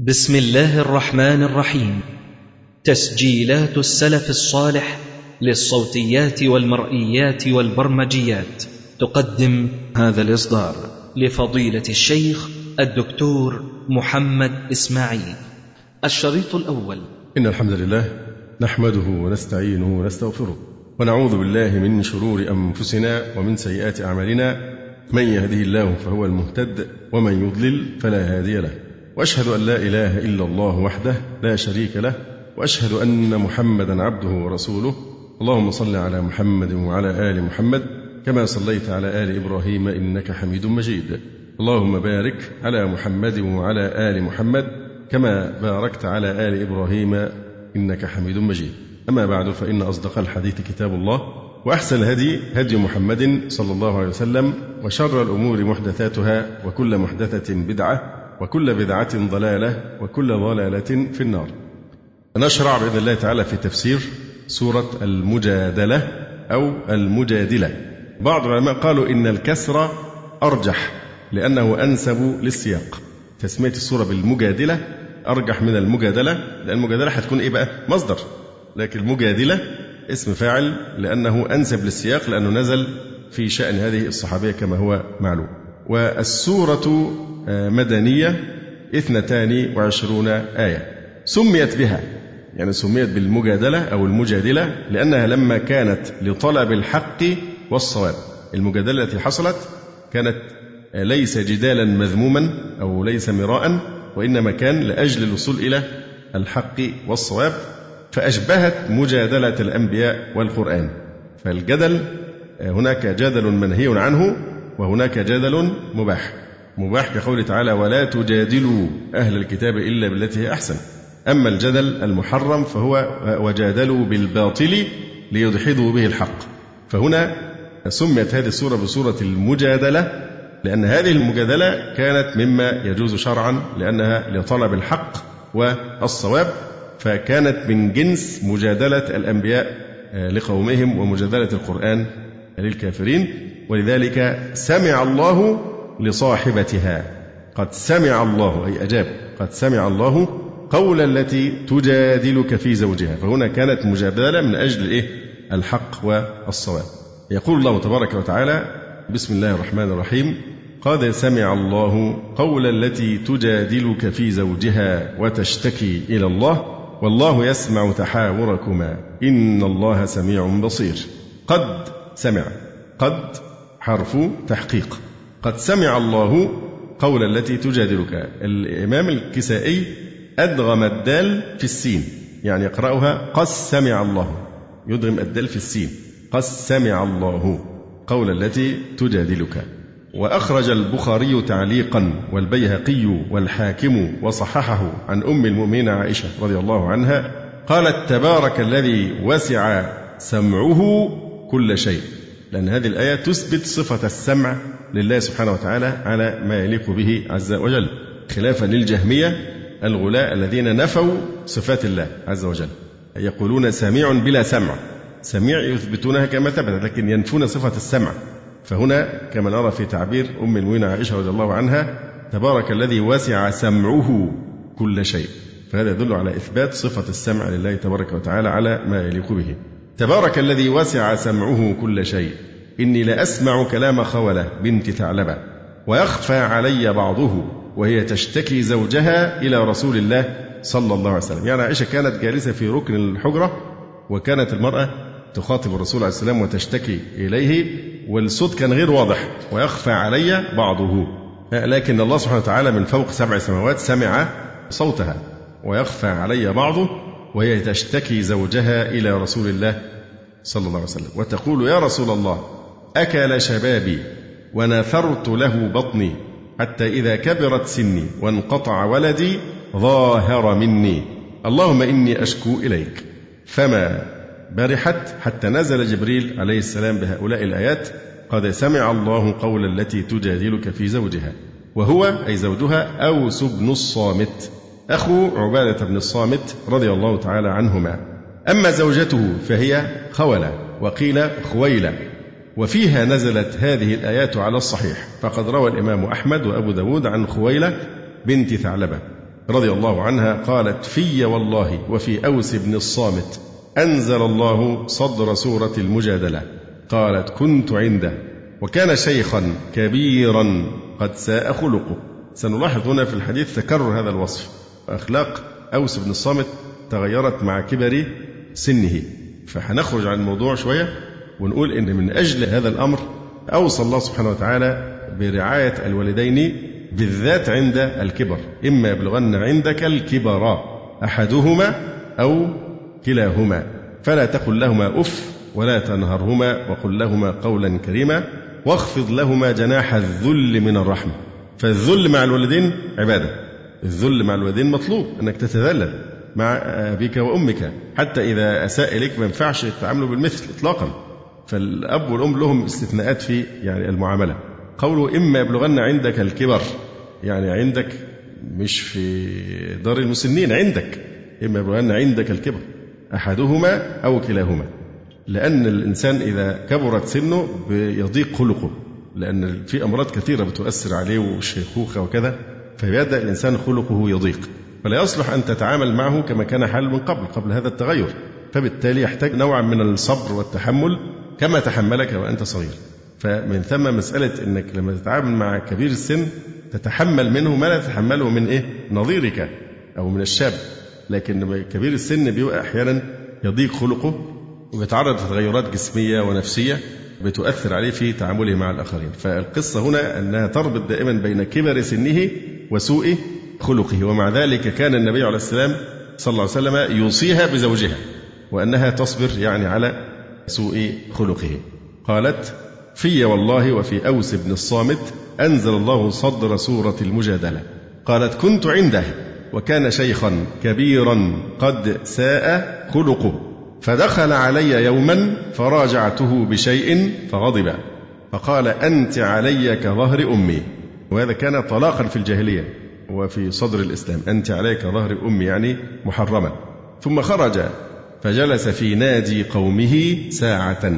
بسم الله الرحمن الرحيم. تسجيلات السلف الصالح للصوتيات والمرئيات والبرمجيات. تقدم هذا الإصدار لفضيلة الشيخ الدكتور محمد إسماعيل. الشريط الأول. إن الحمد لله نحمده ونستعينه ونستغفره ونعوذ بالله من شرور أنفسنا ومن سيئات أعمالنا. من يهده الله فهو المهتد ومن يضلل فلا هادي له. وأشهد أن لا إله إلا الله وحده لا شريك له وأشهد أن محمدا عبده ورسوله. اللهم صل على محمد وعلى آل محمد كما صليت على آل إبراهيم إنك حميد مجيد. اللهم بارك على محمد وعلى آل محمد كما باركت على آل إبراهيم إنك حميد مجيد. أما بعد فإن أصدق الحديث كتاب الله وأحسن الهدي هدي محمد صلى الله عليه وسلم وشر الأمور محدثاتها وكل محدثة بدعة وكل بدعة ضلالة وكل ضلالة في النار. نشرع بإذن الله تعالى في تفسير سورة المجادلة أو المجادلة. بعض العلماء قالوا إن الكسر أرجح لأنه أنسب للسياق. تسمية السورة بالمجادلة أرجح من المجادلة لأن المجادلة هتكون إيه بقى؟ مصدر. لكن المجادلة اسم فاعل لأنه أنسب للسياق لأنه نزل في شأن هذه الصحابية كما هو معلوم. والسورة مدنية اثنتان وعشرون آية. سميت بها يعني سميت بالمجادلة أو المجادلة لأنها لما كانت لطلب الحق والصواب. المجادلة التي حصلت كانت ليس جدالا مذموما أو ليس مراء وإنما كان لأجل الوصول إلى الحق والصواب فأشبهت مجادلة الأنبياء والقرآن. فالجدل هناك جدل منهي عنه وهناك جدل مباح. مباح كقوله تعالى ولا تجادلوا أهل الكتاب إلا بالتي هي أحسن. أما الجدل المحرم فهو وجادلوا بالباطل ليدحضوا به الحق. فهنا سميت هذه السورة بسورة المجادلة لأن هذه المجادلة كانت مما يجوز شرعا لأنها لطلب الحق والصواب فكانت من جنس مجادلة الأنبياء لقومهم ومجادلة القرآن للكافرين. ولذلك سمع الله لصاحبتها. قد سمع الله أي أجاب قد سمع الله قول التي تجادلك في زوجها. فهنا كانت مجادلة من أجل إيه الحق والصواب. يقول الله تبارك وتعالى بسم الله الرحمن الرحيم. قد سمع الله قول التي تجادلك في زوجها وتشتكي إلى الله. والله يسمع تحاوركما. إن الله سميع بصير. قد سمع. قد حرف تحقيق. قد سمع الله قول التي تجادلك. الإمام الكسائي أدغم الدال في السين. يعني يقرأها قد سمع الله. يدغم الدال في السين. قد سمع الله قول التي تجادلك. وأخرج البخاري تعليقا والبيهقي والحاكم وصححه عن أم المؤمنين عائشة رضي الله عنها قالت تبارك الذي وسع سمعه كل شيء. لأن هذه الآية تثبت صفة السمع لله سبحانه وتعالى على ما يليق به عز وجل خلافا للجهمية الغلاء الذين نفوا صفات الله عز وجل. يقولون سميع بلا سمع. سميع يثبتونها كما ثبتت لكن ينفون صفة السمع. فهنا كما نرى في تعبير أم المؤمنين عائشة رضي الله عنها تبارك الذي وسع سمعه كل شيء. فهذا يدل على إثبات صفة السمع لله تبارك وتعالى على ما يليق به. تبارك الذي وسع سمعه كل شيء. إني لأسمع كلام خولة بنت ثعلبة ويخفى علي بعضه وهي تشتكي زوجها إلى رسول الله صلى الله عليه وسلم. يعني عائشة كانت جالسة في ركن الحجرة وكانت المرأة تخاطب الرسول عليه السلام وتشتكي إليه والصوت كان غير واضح ويخفى علي بعضه. لكن الله سبحانه وتعالى من فوق سبع سماوات سمع صوتها ويخفى علي بعضه وهي تشتكي زوجها إلى رسول الله صلى الله عليه وسلم وتقول يا رسول الله أكل شبابي ونثرت له بطني حتى إذا كبرت سني وانقطع ولدي ظاهر مني. اللهم إني أشكو إليك. فما برحت حتى نزل جبريل عليه السلام بهؤلاء الآيات قد سمع الله قول التي تجادلك في زوجها وهو أي زوجها أوس بن الصامت. أخو عبادة بن الصامت رضي الله تعالى عنهما. أما زوجته فهي خولة وقيل خويلة. وفيها نزلت هذه الآيات على الصحيح. فقد روى الإمام أحمد وأبو داود عن خويلة بنت ثعلبة رضي الله عنها قالت في والله وفي أوس بن الصامت أنزل الله صدر سورة المجادلة. قالت كنت عنده. وكان شيخا كبيرا قد ساء خلقه. سنلاحظ هنا في الحديث تكرر هذا الوصف. أخلاق أوس بن الصامت تغيرت مع كبر سنه. فهنخرج عن الموضوع شوية ونقول إن من أجل هذا الأمر أوصى الله سبحانه وتعالى برعاية الوالدين بالذات عند الكبر. إما يبلغن عندك الكبر أحدهما أو كلاهما. فلا تقل لهما أف ولا تنهرهما وقل لهما قولا كريما واخفض لهما جناح الذل من الرحمة. فالذل مع الوالدين عبادة. الذل مع الوالدين مطلوب أنك تتذلل مع أبيك وأمك حتى إذا أساء إليك ما ينفعش تعامله بالمثل إطلاقا. فالأب والأم لهم استثناءات في يعني المعاملة. قوله إما يبلغن عندك الكبر يعني عندك مش في دار المسنين عندك. إما يبلغن عندك الكبر أحدهما أو كلاهما. لأن الإنسان إذا كبرت سنه بيضيق خلقه لأن في أمراض كثيرة بتؤثر عليه والشيخوخة وكذا. فيبدأ الإنسان خلقه يضيق فلا يصلح أن تتعامل معه كما كان حال من قبل قبل هذا التغير فبالتالي يحتاج نوعا من الصبر والتحمل كما تحملك وأنت صغير. فمن ثم مسألة أنك لما تتعامل مع كبير السن تتحمل منه ما لا تتحمله من إيه؟ نظيرك أو من الشاب. لكن كبير السن بيبقى أحيانا يضيق خلقه وبيتعرض لتغيرات جسمية ونفسية بتؤثر عليه في تعامله مع الآخرين. فالقصة هنا أنها تربط دائما بين كبر سنه وسوء خلقه. ومع ذلك كان النبي عليه السلام صلى الله عليه وسلم يوصيها بزوجها وأنها تصبر يعني على سوء خلقه. قالت في والله وفي أوس بن الصامت أنزل الله صدر سورة المجادلة. قالت كنت عنده وكان شيخا كبيرا قد ساء خلقه فدخل علي يوما فراجعته بشيء فغضب فقال أنت علي كظهر أمي. وهذا كان طلاقا في الجاهلية وفي صدر الإسلام. أنت علي كظهر أمي يعني محرما. ثم خرج فجلس في نادي قومه ساعة.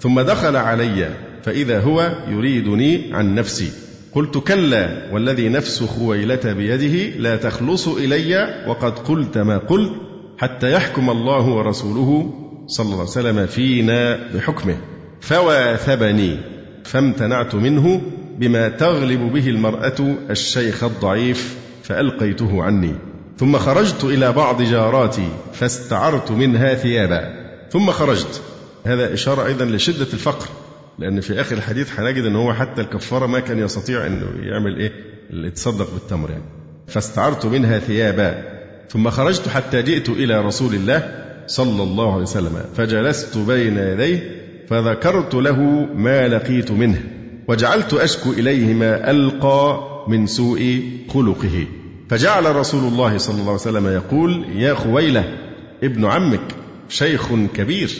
ثم دخل علي فإذا هو يريدني عن نفسي. قلت كلا والذي نفس خويلة بيده لا تخلص إلي وقد قلت ما قلت حتى يحكم الله ورسوله صلى الله عليه وسلم فينا بحكمه. فواثبني فامتنعت منه بما تغلب به المرأة الشيخ الضعيف فألقيته عني. ثم خرجت إلى بعض جاراتي فاستعرت منها ثيابا. ثم خرجت. هذا إشارة أيضا لشدة الفقر لأن في آخر الحديث هنجد أن هو حتى الكفارة ما كان يستطيع أنه يعمل إيه؟ يتصدق بالتمر يعني. فاستعرت منها ثيابا. ثم خرجت حتى جئت إلى رسول الله صلى الله عليه وسلم فجلست بين يديه فذكرت له ما لقيت منه. وجعلت أشكو إليه ما ألقى من سوء خلقه. فجعل رسول الله صلى الله عليه وسلم يقول يا خويلة ابن عمك شيخ كبير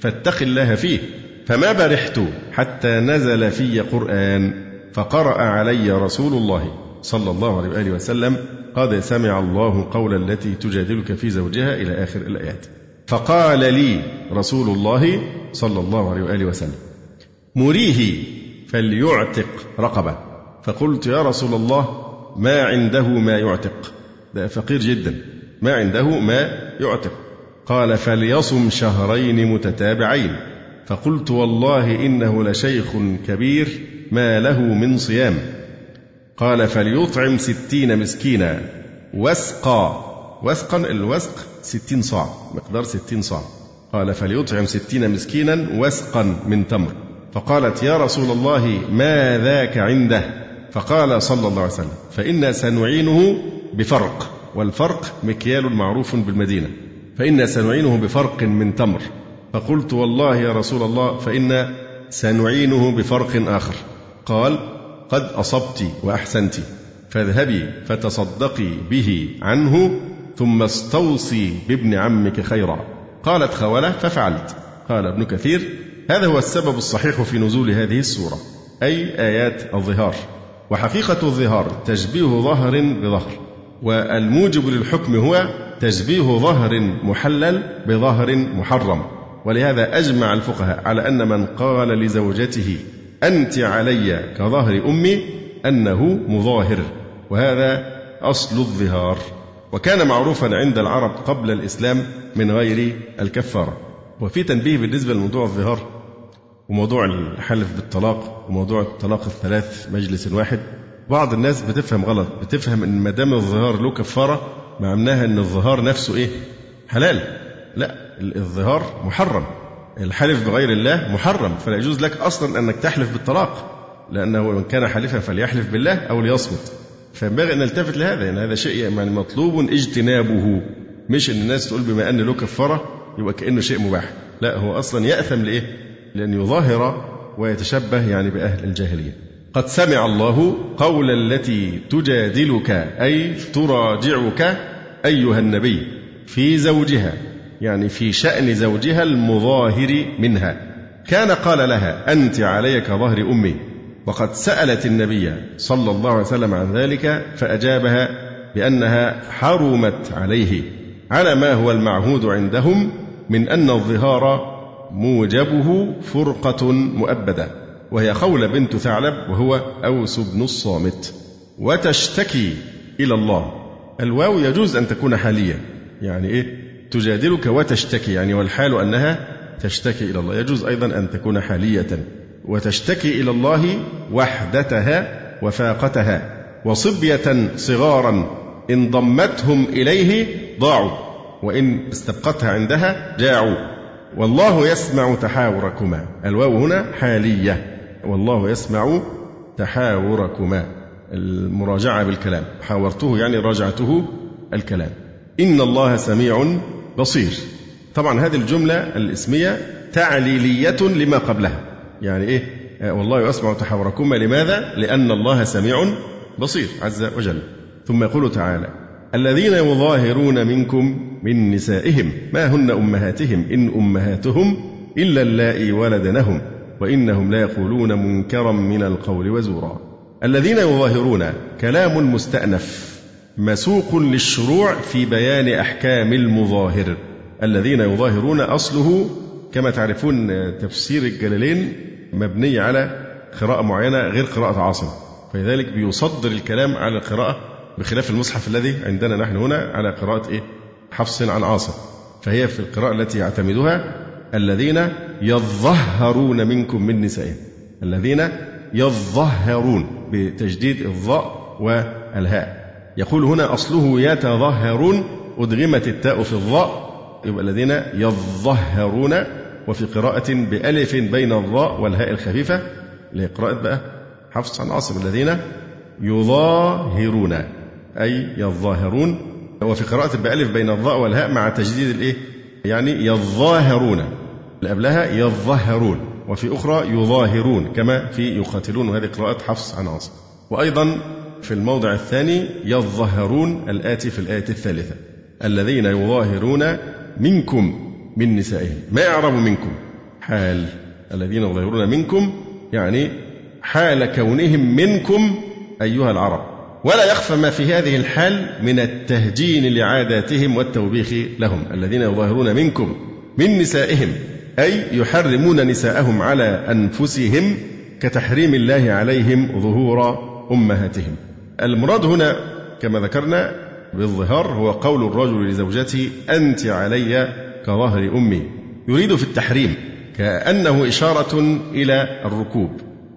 فاتق الله فيه فما برحت حتى نزل في قرآن فقرأ علي رسول الله صلى الله عليه وآله وسلم قد سمع الله قول التي تجادلك في زوجها إلى آخر الآيات. فقال لي رسول الله صلى الله عليه وآله وسلم مريه فليعتق رقبة. فقلت يا رسول الله ما عنده ما يعتق؟ ده فقير جدا. ما عنده ما يعتق. قال فليصم شهرين متتابعين. فقلت والله إنه لشيخ كبير ما له من صيام. قال فليطعم ستين مسكينا. وسقا. وسقا الوسق ستين صاع مقدار ستين صاع. قال فليطعم ستين مسكينا وسقا من تمر. فقالت يا رسول الله ما ذاك عنده؟ فقال صلى الله عليه وسلم فإنا سنعينه بفرق والفرق مكيال معروف بالمدينة فإنا سنعينه بفرق من تمر. فقلت والله يا رسول الله فإنا سنعينه بفرق آخر. قال قد أصبت وأحسنت فاذهبي فتصدقي به عنه ثم استوصي بابن عمك خيرا. قالت خولة ففعلت. قال ابن كثير هذا هو السبب الصحيح في نزول هذه السورة أي آيات الظهار. وحقيقة الظهار تشبيه ظهر بظهر. والموجب للحكم هو تشبيه ظهر محلل بظهر محرم. ولهذا أجمع الفقهاء على أن من قال لزوجته أنت علي كظهر أمي أنه مظاهر. وهذا أصل الظهار. وكان معروفا عند العرب قبل الإسلام من غير الكفارة. وفي تنبيه بالنسبة لموضوع الظهار وموضوع الحلف بالطلاق وموضوع الطلاق الثلاث مجلس واحد. بعض الناس بتفهم غلط بتفهم إن ما دام الظهار له كفارة معناها إن الظهار نفسه إيه؟ حلال. لا الظهار محرم. الحلف بغير الله محرم. فلا يجوز لك أصلا أنك تحلف بالطلاق لأنه من كان حالفا فليحلف بالله أو ليصمت. فينبغي أن نلتفت لهذا يعني هذا شيء يعني مطلوب اجتنابه. مش إن الناس تقول بما أن له كفارة يبقى كأنه شيء مباح. لا هو أصلا يأثم لإيه؟ لأن يظاهر ويتشبه يعني بأهل الجاهلية. قد سمع الله قول التي تجادلك أي تراجعك أيها النبي في زوجها يعني في شأن زوجها المظاهر منها. كان قال لها أنت علي كظهر أمي. وقد سألت النبي صلى الله عليه وسلم عن ذلك فأجابها بأنها حرمت عليه. على ما هو المعهود عندهم من أن الظهار موجبه فرقة مؤبدة وهي خولة بنت ثعلب وهو أوس بن الصامت. وتشتكي إلى الله. الواو يجوز أن تكون حالية. يعني إيه؟ تجادلك وتشتكي. يعني والحال أنها تشتكي إلى الله. يجوز أيضا أن تكون حالية. وتشتكي إلى الله وحدتها وفاقتها. وصبية صغارا إن ضمتهم إليه ضاعوا. وإن استبقتها عندها جاعوا. والله يسمع تحاوركما. الواو هنا حالية. والله يسمع تحاوركما. المراجعة بالكلام. حاورته يعني راجعته الكلام. إن الله سميع بصير. طبعا هذه الجملة الاسمية تعليلية لما قبلها. يعني إيه؟ والله يسمع تحاوركما. لماذا؟ لأن الله سميع بصير. عز وجل. ثم يقول تعالى الذين يظاهرون منكم من نسائهم. ما هن أمهاتهم؟ إن أمهاتهم إلا اللائي ولدنهم وإنهم لا يقولون منكرا من القول وزورا. الذين يظاهرون كلام مستأنف مسوق للشروع في بيان أحكام المظاهر. الذين يظاهرون أصله كما تعرفون تفسير الجلالين مبني على قراءة معينة غير قراءة عاصم فلذلك بيصدر الكلام على القراءة بخلاف المصحف الذي عندنا نحن هنا على قراءة إيه؟ حفص عن عاصم. فهي في القراءة التي يعتمدها الذين يظهرون منكم من نسائهم. الذين يظهرون بتجديد الظاء والهاء. يقول هنا أصله يتظهرون أدغمت التاء في الظاء. يبقى الذين يظهرون وفي قراءة بألف بين الظاء والهاء الخفيفة اللي هي قراءة بقى حفص عن عاصم. الذين يظاهرون. أي يظاهرون وفي قراءة بألف بين الظاء والهاء مع تجديد الإيه؟ يعني يظاهرون. قبلها يظهرون وفي أخرى يظاهرون كما في يقاتلون وهذه قراءة حفص عن عاصم. وأيضا في الموضع الثاني يظهرون الآتي في الآية الثالثة الذين يظاهرون منكم من نسائهم. ما يعرب منكم؟ حال. الذين يظاهرون منكم يعني حال كونهم منكم أيها العرب. ولا يخفى ما في هذه الحال من التهجين لعاداتهم والتوبيخ لهم الذين يظاهرون منكم من نسائهم أي يحرمون نساءهم على أنفسهم كتحريم الله عليهم ظهور أمهاتهم المراد هنا كما ذكرنا بالظهار هو قول الرجل لزوجته أنت علي كظهر أمي يريد في التحريم كأنه إشارة إلى الركوب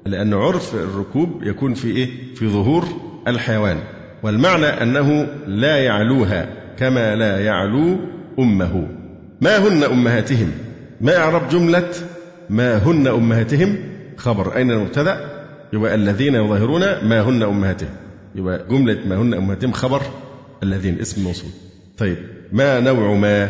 لأن عرف الركوب يكون في إيه؟ في ظهور الحيوان والمعنى أنه لا يعلوها كما لا يعلو أمه. ما هن أمهاتهم؟ ما إعراب جملة ما هن أمهاتهم؟ خبر أين المبتدأ؟ يبقى الذين يظاهرون ما هن أمهاتهم. يبقى جملة ما هن أمهاتهم خبر الذين اسم موصول. طيب ما نوع ما؟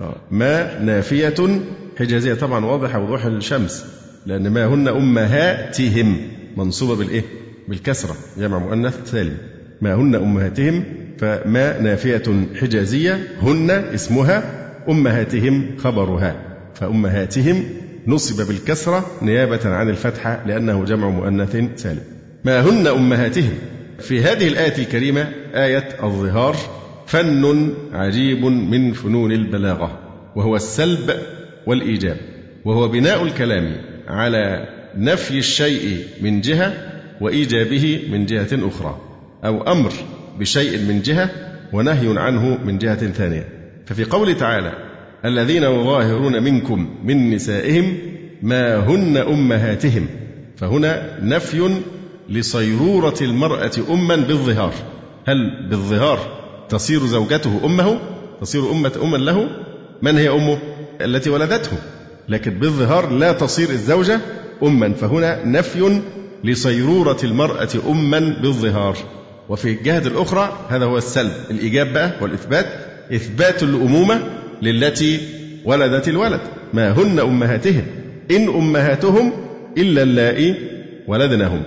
آه، ما نافية حجازية. طبعا واضحة وضوح الشمس لأن ما هن أمهاتهم منصوبة بالإيه؟ بالكسرة جمع مؤنث سالم. ما هن أمهاتهم؟ فما نافية حجازية هن اسمها أمهاتهم خبرها. فأمهاتهم نصب بالكسرة نيابة عن الفتحة لأنه جمع مؤنث سالم. ما هن أمهاتهم؟ في هذه الآية الكريمة آية الظهار فن عجيب من فنون البلاغة وهو السلب والإيجاب وهو بناء الكلام على نفي الشيء من جهة وإيجابه من جهة أخرى أو أمر بشيء من جهة ونهي عنه من جهة ثانية. ففي قوله تعالى الذين يظاهرون منكم من نسائهم ما هن أمهاتهم. فهنا نفي لصيرورة المرأة أما بالظهار. هل بالظهار تصير زوجته أمه؟ تصير أمة أما له؟ من هي أمه؟ التي ولدته. لكن بالظهار لا تصير الزوجة أما. فهنا نفي لصيرورة المرأة أما بالظهار. وفي الجهة الأخرى هذا هو السلب الإيجاب بقى والإثبات إثبات الأمومة للتي ولدت الولد. ما هن أمهاتهم إن أمهاتهم إلا اللائي ولدنهم.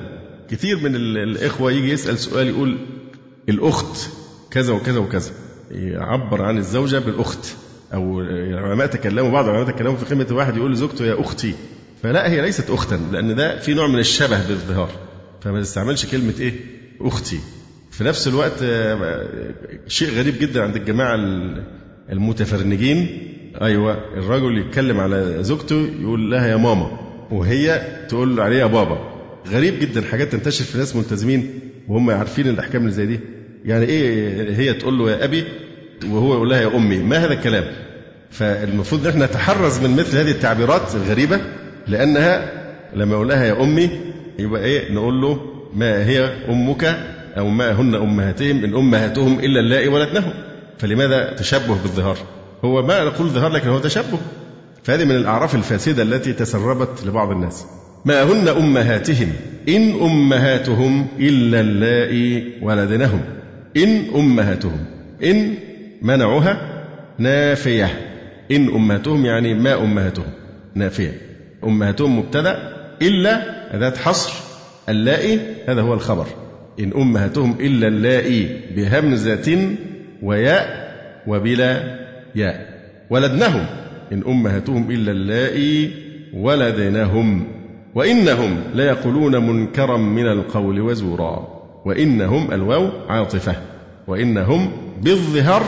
كثير من الإخوة يجي يسأل سؤال يقول الأخت كذا وكذا وكذا. يعبر عن الزوجة بالأخت. أو العلماء تكلموا بعض العلماء تكلموا في قيمة واحد يقول لزوجته يا أختي. فلا هي ليست أختا لأن ده في نوع من الشبه بالظهار. فما تستعملش كلمة إيه؟ أختي. في نفس الوقت آه، شيء غريب جدا عند الجماعة المتفرنجين. أيوة الرجل يتكلم على زوجته يقول لها يا ماما وهي تقول عليه يا بابا. غريب جدا حاجات تنتشر في ناس ملتزمين وهم عارفين الأحكام اللي زي دي. يعني إيه هي تقول له يا أبي وهو يقول لها يا أمي؟ ما هذا الكلام؟ فالمفروض إن إحنا نتحرز من مثل هذه التعبيرات الغريبة. لأنها لما يقول لها يا أمي يبقى إيه؟ نقول له ما هي أمك أو ما هن أمهاتهم إن أمهاتهم إلا اللائي ولدنهم فلماذا تشبه بالظهار؟ هو ما نقول ظهار لكن هو تشبه. فهذه من الأعراف الفاسدة التي تسربت لبعض الناس. ما هن أمهاتهم؟ إن أمهاتهم إلا اللائي ولدنهم إن أمهاتهم. إن منعها نافية. إن أمهاتهم يعني ما أمهاتهم. نافية. أمهاتهم مبتدأ إلا ذات حصر اللائي هذا هو الخبر. إن أمهاتهم إلا اللائي بهمزة وياء وبلا ياء. ولدنهم. إن أمهاتهم إلا اللائي ولدنهم. وإنهم ليقولون منكرا من القول وزورا. وإنهم الواو عاطفة. وإنهم بالظهر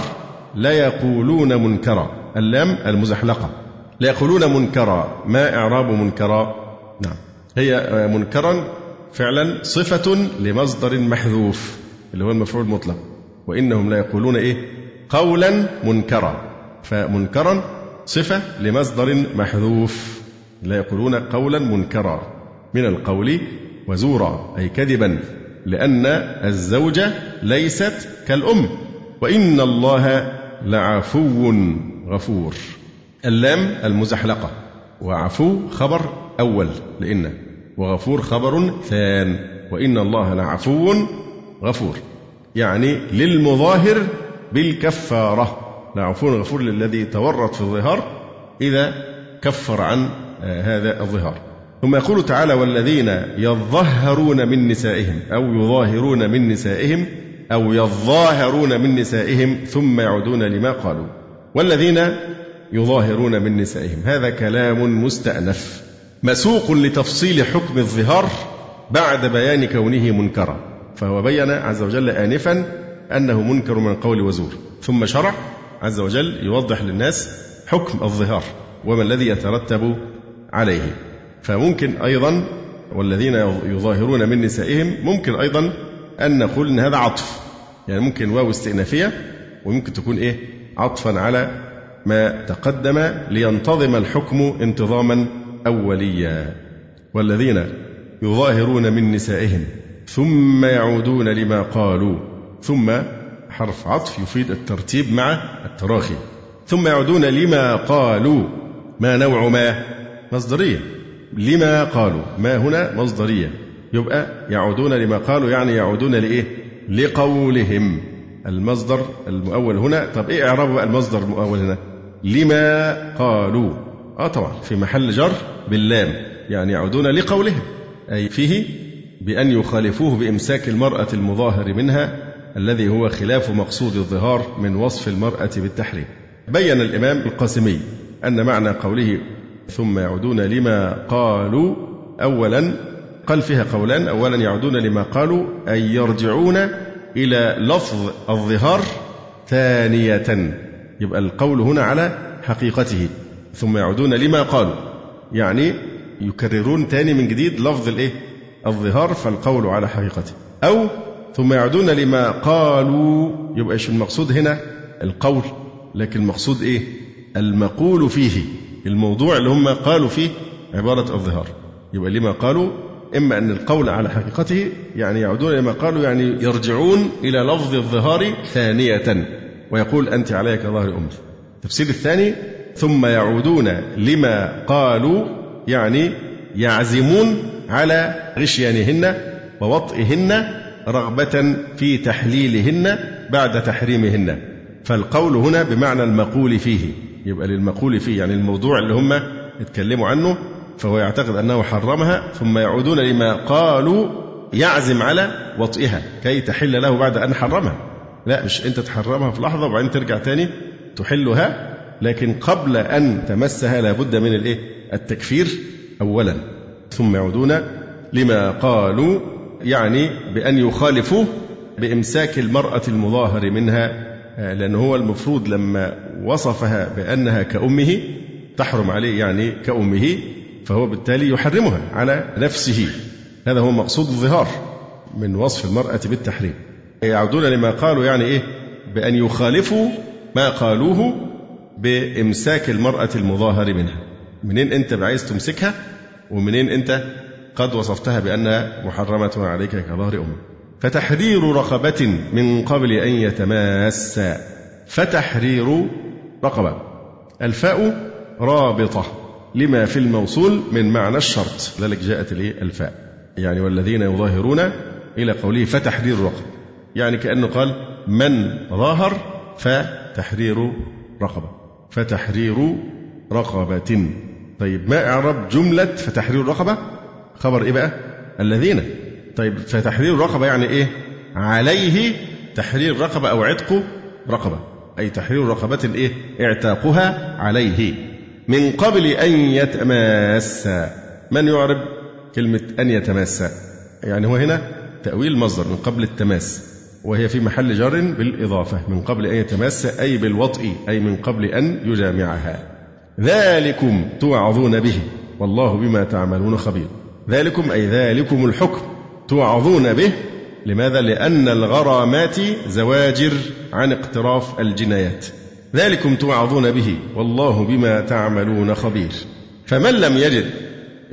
ليقولون منكرا. اللام المزحلقة. ليقولون منكرا. ما إعراب منكرا؟ نعم. هي منكرا فعلا صفة لمصدر محذوف اللي هو المفعول المطلق. وإنهم لا يقولون إيه؟ قولا منكرا. فمنكرا صفة لمصدر محذوف. لا يقولون قولا منكرا. من القول وزورا أي كذبا لأن الزوجة ليست كالأم. وإن الله لعفو غفور. اللام المزحلقة. وعفو خبر أول لإن. وغفور خبر ثان. وإن الله لعفو غفور. يعني للمظاهر بالكفارة. لعفو غفور للذي تورط في الظهار إذا كفر عن آه، هذا الظهار. ثم يقول تعالى والذين يظهرون من نسائهم أو يظاهرون من نسائهم أو يظاهرون من نسائهم ثم يعودون لما قالوا. والذين يظاهرون من نسائهم. هذا كلام مستأنف. مسوق لتفصيل حكم الظهار بعد بيان كونه منكرا. فهو بين عز وجل آنفا أنه منكر من قول وزور. ثم شرع عز وجل يوضح للناس حكم الظهار وما الذي يترتب عليه. فممكن أيضا والذين يظاهرون من نسائهم ممكن أيضا أن نقول أن هذا عطف. يعني ممكن واو استئنافية وممكن تكون إيه؟ عطفا على ما تقدم لينتظم الحكم انتظاما أوليا والذين يظاهرون من نسائهم ثم يعودون لما قالوا ثم حرف عطف يفيد الترتيب مع التراخي ثم يعودون لما قالوا ما نوع ما مصدرية لما قالوا ما هنا مصدرية يبقى يعودون لما قالوا يعني يعودون لإيه؟ لقولهم المصدر المؤول هنا طب إيه إعراب المصدر المؤول هنا؟ لما قالوا. آه طبعا في محل جر باللام يعني يعودون لقولهم. أي فيه بأن يخالفوه بإمساك المرأة المظاهر منها الذي هو خلاف مقصود الظهار من وصف المرأة بالتحريم. بين الإمام القاسمي أن معنى قوله ثم يعودون لما قالوا أولا قال فيها قولان. أولا يعودون لما قالوا أي يرجعون إلى لفظ الظهار ثانية. يبقى القول هنا على حقيقته ثم يعودون لما قالوا. يعني يكررون تاني من جديد لفظ الايه؟ الظهار فالقول على حقيقته. أو ثم يعودون لما قالوا يبقى المقصود هنا؟ القول. لكن المقصود إيه؟ المقول فيه. الموضوع اللي هم قالوا فيه عبارة الظهار. يبقى لما قالوا إما أن القول على حقيقته يعني يعودون لما قالوا يعني يرجعون إلى لفظ الظهار ثانية. ويقول أنت علي كظهر أمي التفسير الثاني ثم يعودون لما قالوا يعني يعزمون على غشيانهن ووطئهن رغبة في تحليلهن بعد تحريمهن. فالقول هنا بمعنى المقول فيه. يبقى للمقول فيه يعني الموضوع اللي هم اتكلموا عنه فهو يعتقد أنه حرمها ثم يعودون لما قالوا يعزم على وطئها كي تحل له بعد أن حرمها. لا مش أنت تحرمها في لحظة وبعدين ترجع تاني تحلها لكن قبل أن تمسها لابد من الإيه؟ التكفير أولا. ثم يعودون لما قالوا يعني بأن يخالفوا بإمساك المرأة المظاهر منها لأنه هو المفروض لما وصفها بأنها كأمه تحرم عليه يعني كأمه فهو بالتالي يحرمها على نفسه. هذا هو مقصود الظهار من وصف المرأة بالتحريم. يعودون لما قالوا يعني إيه؟ بأن يخالفوا ما قالوه بإمساك المرأة المظاهر منها. منين أنت عايز تمسكها؟ ومنين أنت قد وصفتها بأنها محرمة عليك كظهر أمك؟ فتحرير رقبة من قبل أن يتماسا فتحرير رقبة. الفاء رابطة لما في الموصول من معنى الشرط. لذلك جاءت الفاء. يعني والذين يظاهرون إلى قوله فتحرير رقبة. يعني كأنه قال من ظاهر فتحرير رقبة. فتحرير رقبة. طيب ما إعراب جملة فتحرير رقبة؟ خبر إيه بقى؟ الذين. طيب فتحرير رقبة يعني إيه؟ عليه تحرير رقبة أو عتق رقبة. أي تحرير رقبة إيه؟ اعتاقها عليه. من قبل أن يتماس. من يعرب كلمة أن يتماس؟ يعني هو هنا تأويل مصدر من قبل التماس. وهي في محل جر بالإضافة من قبل أن يتماس أي بالوطء أي من قبل أن يجامعها. ذلكم توعظون به والله بما تعملون خبير. ذلكم أي ذلكم الحكم توعظون به. لماذا؟ لأن الغرامات زواجر عن اقتراف الجنايات. ذلكم توعظون به والله بما تعملون خبير. فمن لم يجد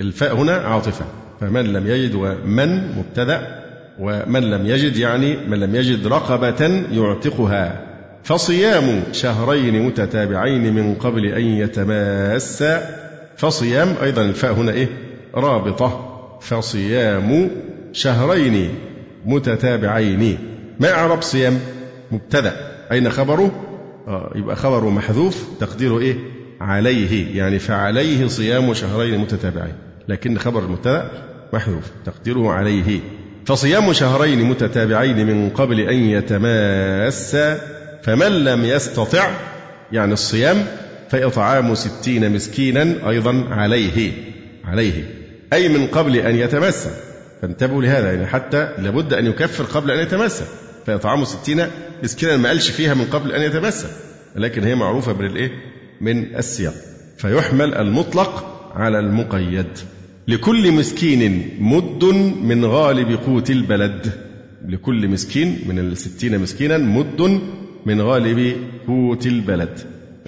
الفاء هنا عاطفة. فمن لم يجد ومن مبتدأ ومن لم يجد يعني من لم يجد رقبة يعتقها. فصيام شهرين متتابعين من قبل أن يتماسا فصيام أيضا الفاء هنا إيه؟ رابطة. فصيام شهرين متتابعين. ما إعراب صيام؟ مبتدأ. أين خبره؟ آه يبقى خبره محذوف. تقديره إيه؟ عليه. يعني فعليه صيام شهرين متتابعين. لكن خبر المبتدأ محذوف. تقديره عليه. فصيام شهرين متتابعين من قبل أن يتماسا فمن لم يستطع يعني الصيام فإطعام ستين مسكينا أيضا عليه عليه. أي من قبل أن يتماسا فانتبهوا لهذا يعني حتى لابد أن يكفر قبل أن يتماسا فإطعام ستين مسكينا ما قالش فيها من قبل أن يتماسا لكن هي معروفة من الإيه؟ من السياق. فيحمل المطلق على المقيد. لكل مسكين مد من غالب قوت البلد. لكل مسكين من الستين مسكينا مد من غالب قوت البلد.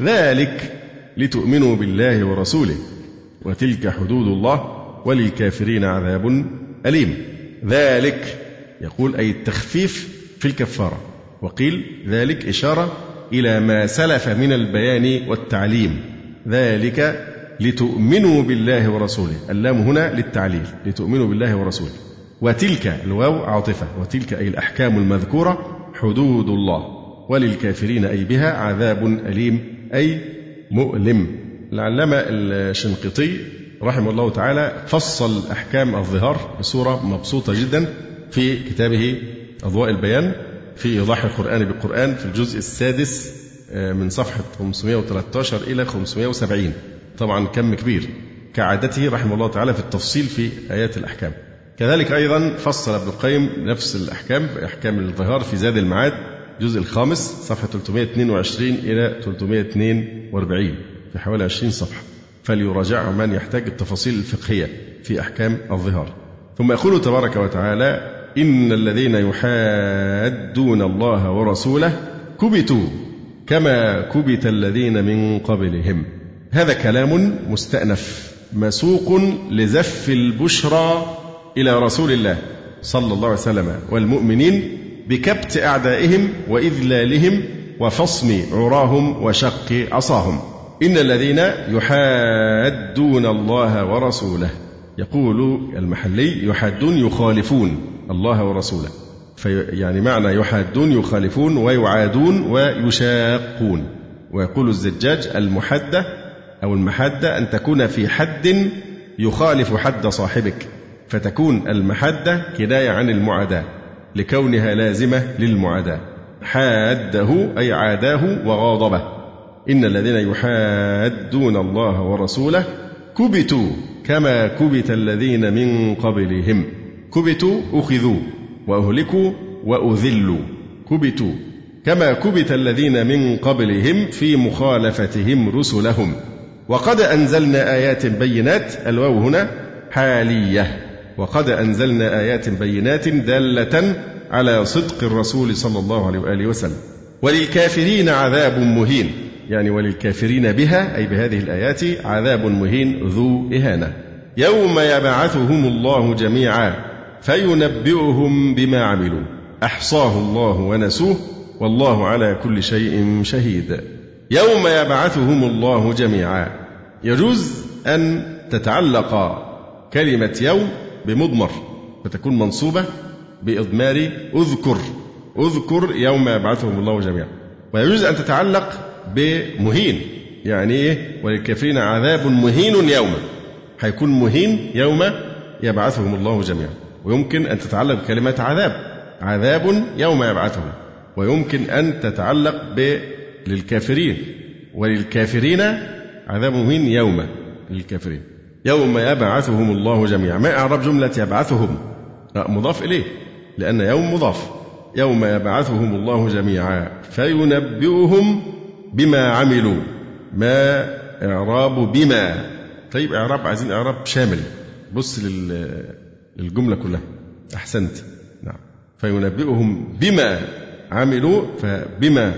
ذلك لتؤمنوا بالله ورسوله. وتلك حدود الله وللكافرين عذاب أليم. ذلك يقول أي التخفيف في الكفارة. وقيل ذلك إشارة إلى ما سلف من البيان والتعليم. ذلك لتؤمنوا بالله ورسوله. اللام هنا للتعليل لتؤمنوا بالله ورسوله. وتلك الواو عاطفة وتلك أي الأحكام المذكورة حدود الله. وللكافرين أي بها عذاب أليم أي مؤلم. العلامة الشنقيطي رحمه الله تعالى فصل أحكام الظهار بصورة مبسوطة جدا في كتابه أضواء البيان في إيضاح القرآن بالقرآن في الجزء السادس آه، من صفحة 513 إلى 570 طبعا كم كبير كعادته رحمه الله تعالى في التفصيل في آيات الأحكام. كذلك أيضا فصل ابن القيم نفس الأحكام بأحكام الظهار في زاد المعاد الجزء الخامس صفحة 322 إلى 342 في حوالي 20 صفحة. فليراجعه من يحتاج التفاصيل الفقهية في أحكام الظهار. ثم يقول تبارك وتعالى إن الذين يحادون الله ورسوله كبتوا كما كبت الذين من قبلهم. هذا كلام مستأنف مسوق لزف البشرى إلى رسول الله صلى الله عليه وسلم والمؤمنين بكبت أعدائهم وإذلالهم وفصم عراهم وشق عصاهم إن الذين يحادون الله ورسوله يقول المحلي يحادون يخالفون الله ورسوله. في يعني معنى يحادون يخالفون ويعادون ويشاقون. ويقول الزجاج المحدة أو المحدة أن تكون في حد يخالف حد صاحبك فتكون المحدة كناية عن المعاداة لكونها لازمة للمعاداة. حاده أي عاداه وغاضبه. إن الذين يحادون الله ورسوله كبتوا كما كبت الذين من قبلهم. كبتوا أخذوا وأهلكوا وأذلوا. كبتوا كما كبت الذين من قبلهم في مخالفتهم رسلهم. وقد أنزلنا آيات بينات الواو هنا حالية. وقد أنزلنا آيات بينات دالة على صدق الرسول صلى الله عليه وآله وسلم. وللكافرين عذاب مهين. يعني وللكافرين بها أي بهذه الآيات عذاب مهين ذو إهانة. يوم يبعثهم الله جميعا فينبئهم بما عملوا. أحصاه الله ونسوه والله على كل شيء شهيد. يوم يبعثهم الله جميعا. يجوز أن تتعلق كلمة يوم بمضمر فتكون منصوبة بإضمار أذكر أذكر يوم يبعثهم الله جميعا. ويجوز أن تتعلق بمهين يعني إيه؟ وللكافرين عذاب مهين يوما هيكون مهين يوم يبعثهم الله جميعا. ويمكن أن تتعلق بكلمة عذاب عذاب يوم يبعثهم. ويمكن أن تتعلق ب للكافرين. وللكافرين عذاب مهين يوم للكافرين. يوم يبعثهم الله جميعا. ما إعراب جملة يبعثهم؟ لا مضاف إليه لأن يوم مضاف. يوم يبعثهم الله جميعا فينبئهم بما عملوا. ما إعراب بما. طيب إعراب عايزين إعراب شامل. بص للجملة كلها. أحسنت. نعم. فينبئهم بما عملوا فبما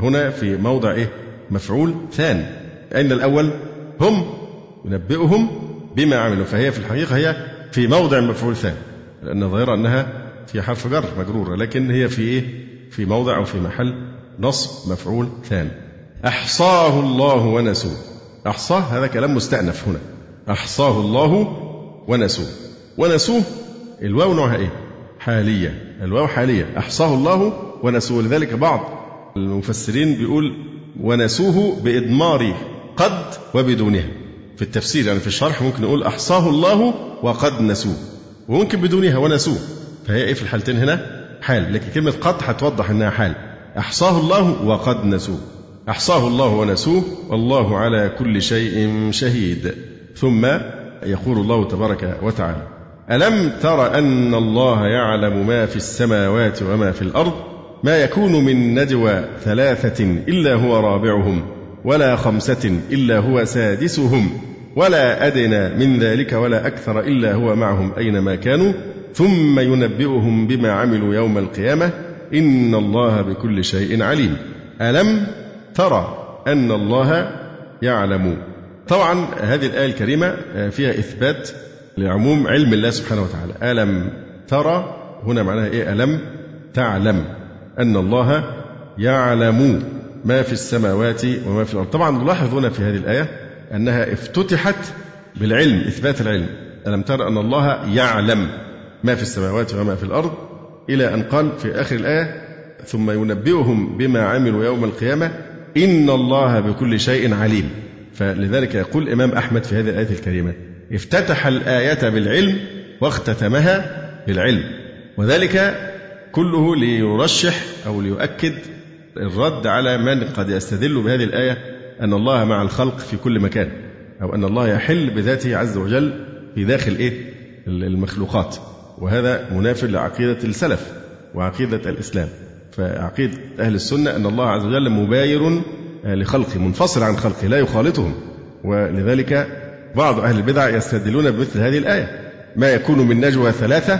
هنا في موضع إيه؟ مفعول ثان أين الأول؟ هم. ينبئهم بما عملوا. فهي في الحقيقة هي في موضع مفعول ثاني. لأن الظاهرة أنها في حرف جر مجرورة لكن هي في إيه؟ في موضع أو في محل نصب مفعول ثاني. أحصاه الله ونسوه. أحصاه هذا كلام مستأنف هنا. أحصاه الله ونسوه. ونسوه الواو نوعها إيه؟ حالية. الواو حالية. أحصاه الله ونسوه. لذلك بعض المفسرين بيقول ونسوه بإضمار قد وبدونها. في التفسير يعني في الشرح ممكن نقول أحصاه الله وقد نسوه. وممكن بدونها ونسوه. فهي إيه في الحالتين هنا؟ حال. لكن كلمة قد هتوضح إنها حال. أحصاه الله وقد نسوه. أحصاه الله ونسوه. والله على كل شيء شهيد. ثم يقول الله تبارك وتعالى ألم تر أن الله يعلم ما في السماوات وما في الأرض؟ ما يكون من نجوى ثلاثة إلا هو رابعهم ولا خمسة إلا هو سادسهم ولا أدنى من ذلك ولا أكثر إلا هو معهم أينما كانوا ثم ينبئهم بما عملوا يوم القيامة إن الله بكل شيء عليم. ألم ترى أن الله يعلم؟ طبعا هذه الآية الكريمة فيها إثبات لعموم علم الله سبحانه وتعالى. ألم ترى؟ هنا معناها إيه؟ ألم تعلم. أن الله يعلم ما في السماوات وما في الأرض. طبعا نلاحظ هنا في هذه الآية أنها افتتحت بالعلم إثبات العلم. ألم ترى أن الله يعلم ما في السماوات وما في الأرض؟ إلى أن قال في آخر الآية ثم ينبئهم بما عملوا يوم القيامة إن الله بكل شيء عليم. فلذلك يقول الإمام أحمد في هذه الآية الكريمة افتتح الآية بالعلم واختتمها بالعلم. وذلك كله ليرشح أو ليؤكد الرد على من قد يستدل بهذه الآية أن الله مع الخلق في كل مكان أو أن الله يحل بذاته عز وجل في داخل إيه؟ المخلوقات. وهذا منافر لعقيدة السلف وعقيدة الإسلام. فعقيدة أهل السنة أن الله عز وجل مباير لخلقه منفصل عن خلقه لا يخالطهم. ولذلك بعض أهل البدع يستدلون بمثل هذه الآية. ما يكون من نجوى ثلاثة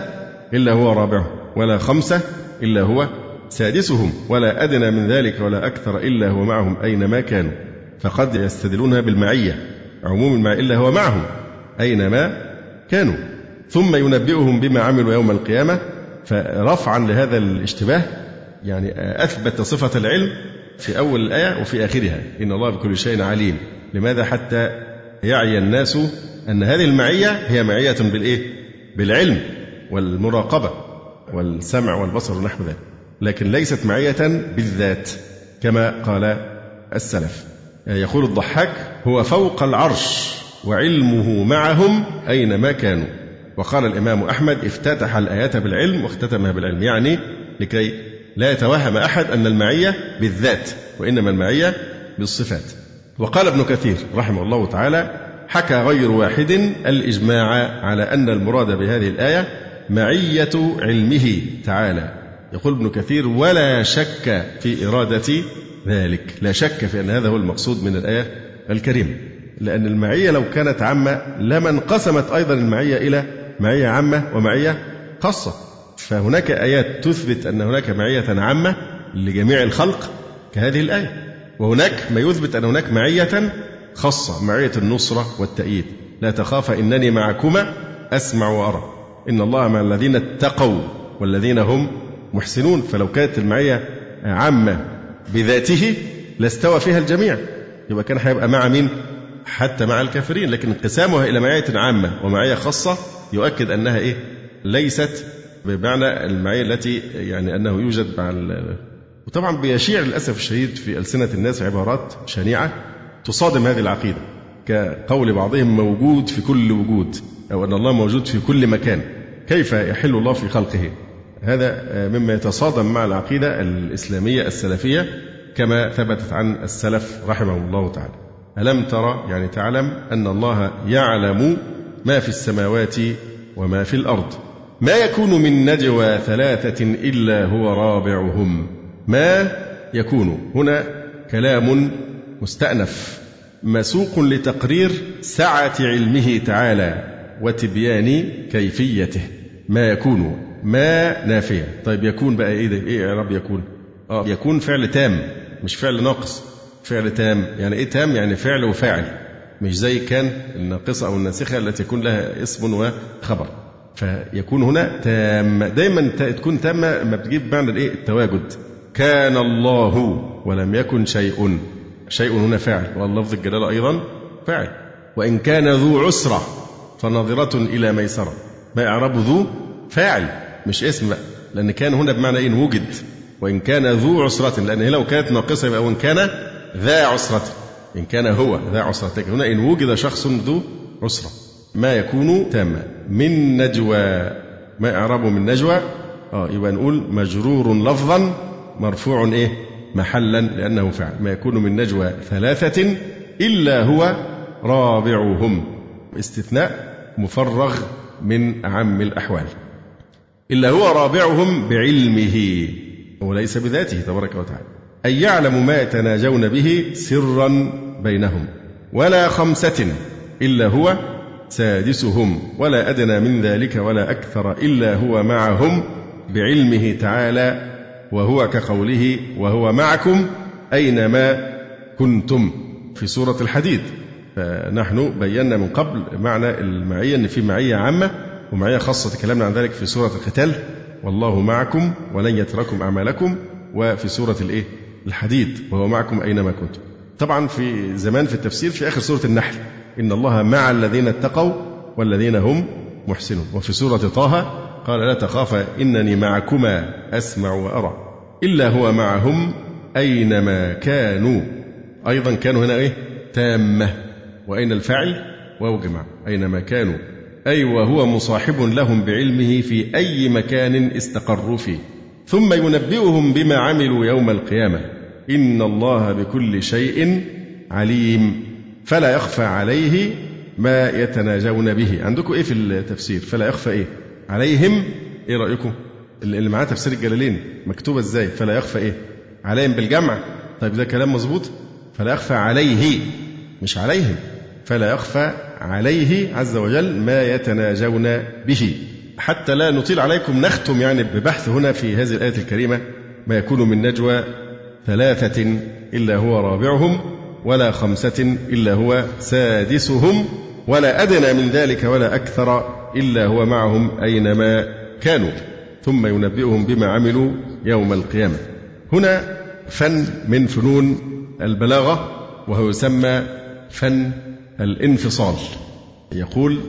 إلا هو رابعهم. ولا خمسة إلا هو سادسهم ولا أدنى من ذلك ولا أكثر إلا هو معهم أينما كانوا. فقد يستدلونها بالمعية عموم المعية إلا هو معهم أينما كانوا. ثم ينبئهم بما عملوا يوم القيامة فرفعا لهذا الاشتباه يعني أثبت صفة العلم في أول الآية وفي آخرها. إن الله بكل شيء عليم. لماذا؟ حتى يعي الناس أن هذه المعية هي معية بالإيه؟ بالعلم والمراقبة. والسمع والبصر ونحو ذلك. لكن ليست معية بالذات كما قال السلف. يقول الضحاك هو فوق العرش وعلمه معهم أينما كانوا. وقال الإمام أحمد افتتح الآيات بالعلم واختتمها بالعلم. يعني لكي لا يتوهم أحد أن المعية بالذات وإنما المعية بالصفات. وقال ابن كثير رحمه الله تعالى حكى غير واحد الإجماع على أن المراد بهذه الآية معية علمه تعالى. يقول ابن كثير ولا شك في إرادة ذلك. لا شك في أن هذا هو المقصود من الآية الكريمة. لأن المعية لو كانت عامة لما انقسمت أيضا المعية إلى معية عامة ومعية خاصة. فهناك آيات تثبت أن هناك معية عامة لجميع الخلق كهذه الآية. وهناك ما يثبت أن هناك معية خاصة معية النصرة والتأييد. لا تخاف إنني معكما أسمع وأرى. إن الله مع الذين اتقوا والذين هم محسنون فلو كانت المعية عامة بذاته لاستوى فيها الجميع يبقى كان هيبقى مع مين؟ حتى مع الكافرين لكن انقسامها إلى معية عامة ومعية خاصة يؤكد أنها إيه؟ ليست بمعنى المعية التي يعني أنه يوجد مع وطبعا بيشيع للأسف الشديد في ألسنة الناس عبارات شنيعة تصادم هذه العقيدة كقول بعضهم موجود في كل وجود أو أن الله موجود في كل مكان. كيف يحل الله في خلقه؟ هذا مما يتصادم مع العقيدة الإسلامية السلفية كما ثبتت عن السلف رحمه الله تعالى. ألم ترى يعني تعلم أن الله يعلم ما في السماوات وما في الأرض. ما يكون من نجوى ثلاثة إلا هو رابعهم. ما يكون؟ هنا كلام مستأنف. مسوق لتقرير سعة علمه تعالى وتبيان كيفيته. ما يكون ما نافية طيب يكون بقى إيه ده؟ إيه يا رب يكون؟ آه يكون فعل تام مش فعل ناقص. فعل تام يعني إيه تام؟ يعني فعل وفاعل. مش زي كان الناقصة أو الناسخة التي يكون لها اسم وخبر. فيكون هنا تام. دايما تكون تامة ما بتجيب معنى الإيه؟ التواجد. كان الله ولم يكن شيء. شيء هنا فاعل واللفظ الجلالة أيضا فاعل. وإن كان ذو عسرة فناظرة إلى ميسرة. ما إعراب ذو فاعل مش اسم بقى لأن كان هنا بمعنى إن وجد. وإن كان ذو عسرة لأن لو كانت ناقصة يبقى وإن كان ذا عسرة. إن كان هو ذا عسرة. هنا إن وجد شخص ذو عسرة. ما يكون تاما. من نجوى. ما إعرابه من نجوى؟ آه يبقى نقول مجرور لفظا مرفوع إيه؟ محلا لأنه فعل ما يكون من نجوى ثلاثة إلا هو رابعهم. استثناء مفرغ من أعم الأحوال. إلا هو رابعهم بعلمه وليس بذاته تبارك وتعالى. أي يعلم ما يتناجون به سرا بينهم. ولا خمسة إلا هو سادسهم. ولا أدنى من ذلك ولا أكثر إلا هو معهم بعلمه تعالى وهو كقوله وهو معكم أينما كنتم في سورة الحديد. فنحن بينا من قبل معنى المعية أن في معية عامة ومعية خاصة تكلمنا عن ذلك في سورة القتال. والله معكم ولن يتركم أعمالكم. وفي سورة الإيه؟ الحديد وهو معكم أينما كنتم. طبعا في زمان في التفسير في آخر سورة النحل إن الله مع الذين اتقوا والذين هم محسنون. وفي سورة طه قال لا تخافا إنني معكما أسمع وأرى. إلا هو معهم أينما كانوا. أيضا كانوا هنا إيه؟ تامة. وأين الفاعل؟ واو جماعة. أينما كانوا. أي وهو مصاحب لهم بعلمه في أي مكان استقروا فيه. ثم ينبئهم بما عملوا يوم القيامة. إن الله بكل شيء عليم. فلا يخفى عليه ما يتناجون به. عندكم إيه في التفسير؟ فلا يخفى إيه؟ عليهم. إيه رأيكم؟ اللي معاه تفسير الجلالين مكتوبة إزاي؟ فلا يخفى إيه؟ عليهم بالجمع. طيب ده كلام مظبوط؟ فلا يخفى عليه مش عليهم. فلا يخفى عليه عز وجل ما يتناجون به. حتى لا نطيل عليكم نختم يعني ببحث هنا في هذه الآية الكريمة. ما يكون من نجوى ثلاثة إلا هو رابعهم ولا خمسة إلا هو سادسهم ولا أدنى من ذلك ولا أكثر. إلا هو معهم أينما كانوا ثم ينبئهم بما عملوا يوم القيامة. هنا فن من فنون البلاغة وهو يسمى فن الانفصال. يقول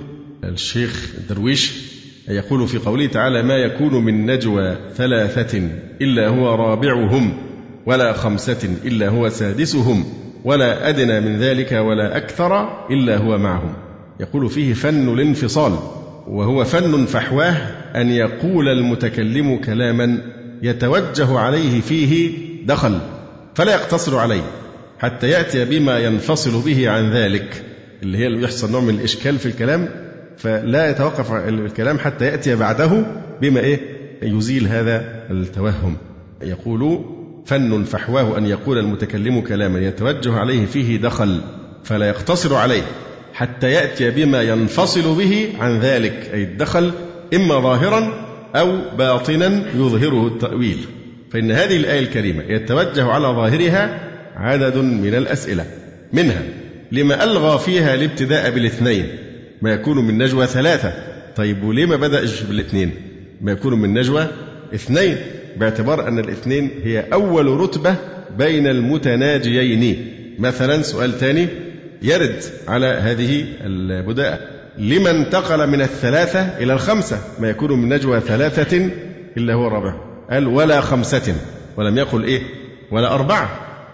الشيخ الدرويش يقول في قوله تعالى ما يكون من نجوى ثلاثة إلا هو رابعهم ولا خمسة إلا هو سادسهم ولا أدنى من ذلك ولا أكثر إلا هو معهم. يقول فيه فن الانفصال. وهو فن فحواه أن يقول المتكلم كلاما يتوجه عليه فيه دخل فلا يقتصر عليه حتى يأتي بما ينفصل به عن ذلك اللي هي اللي يحصل نوع من الإشكال في الكلام فلا يتوقف الكلام حتى يأتي بعده بما إيه؟ يزيل هذا التوهم. يقول فن فحواه أن يقول المتكلم كلاما يتوجه عليه فيه دخل فلا يقتصر عليه. حتى يأتي بما ينفصل به عن ذلك أي الدخل إما ظاهرا أو باطنا يظهره التأويل. فإن هذه الآية الكريمة يتوجه على ظاهرها عدد من الأسئلة. منها لما ألغى فيها الابتداء بالاثنين؟ ما يكون من نجوى ثلاثة. طيب وليه ما بدأش بالاثنين ما يكون من نجوى اثنين؟ باعتبار أن الاثنين هي أول رتبة بين المتناجيين. مثلا سؤال ثاني يرد على هذه البداءة. لما انتقل من الثلاثة إلى الخمسة ما يكون من نجوى ثلاثة إلا هو الرابع. قال ولا خمسة ولم يقل إيه ولا أربعة.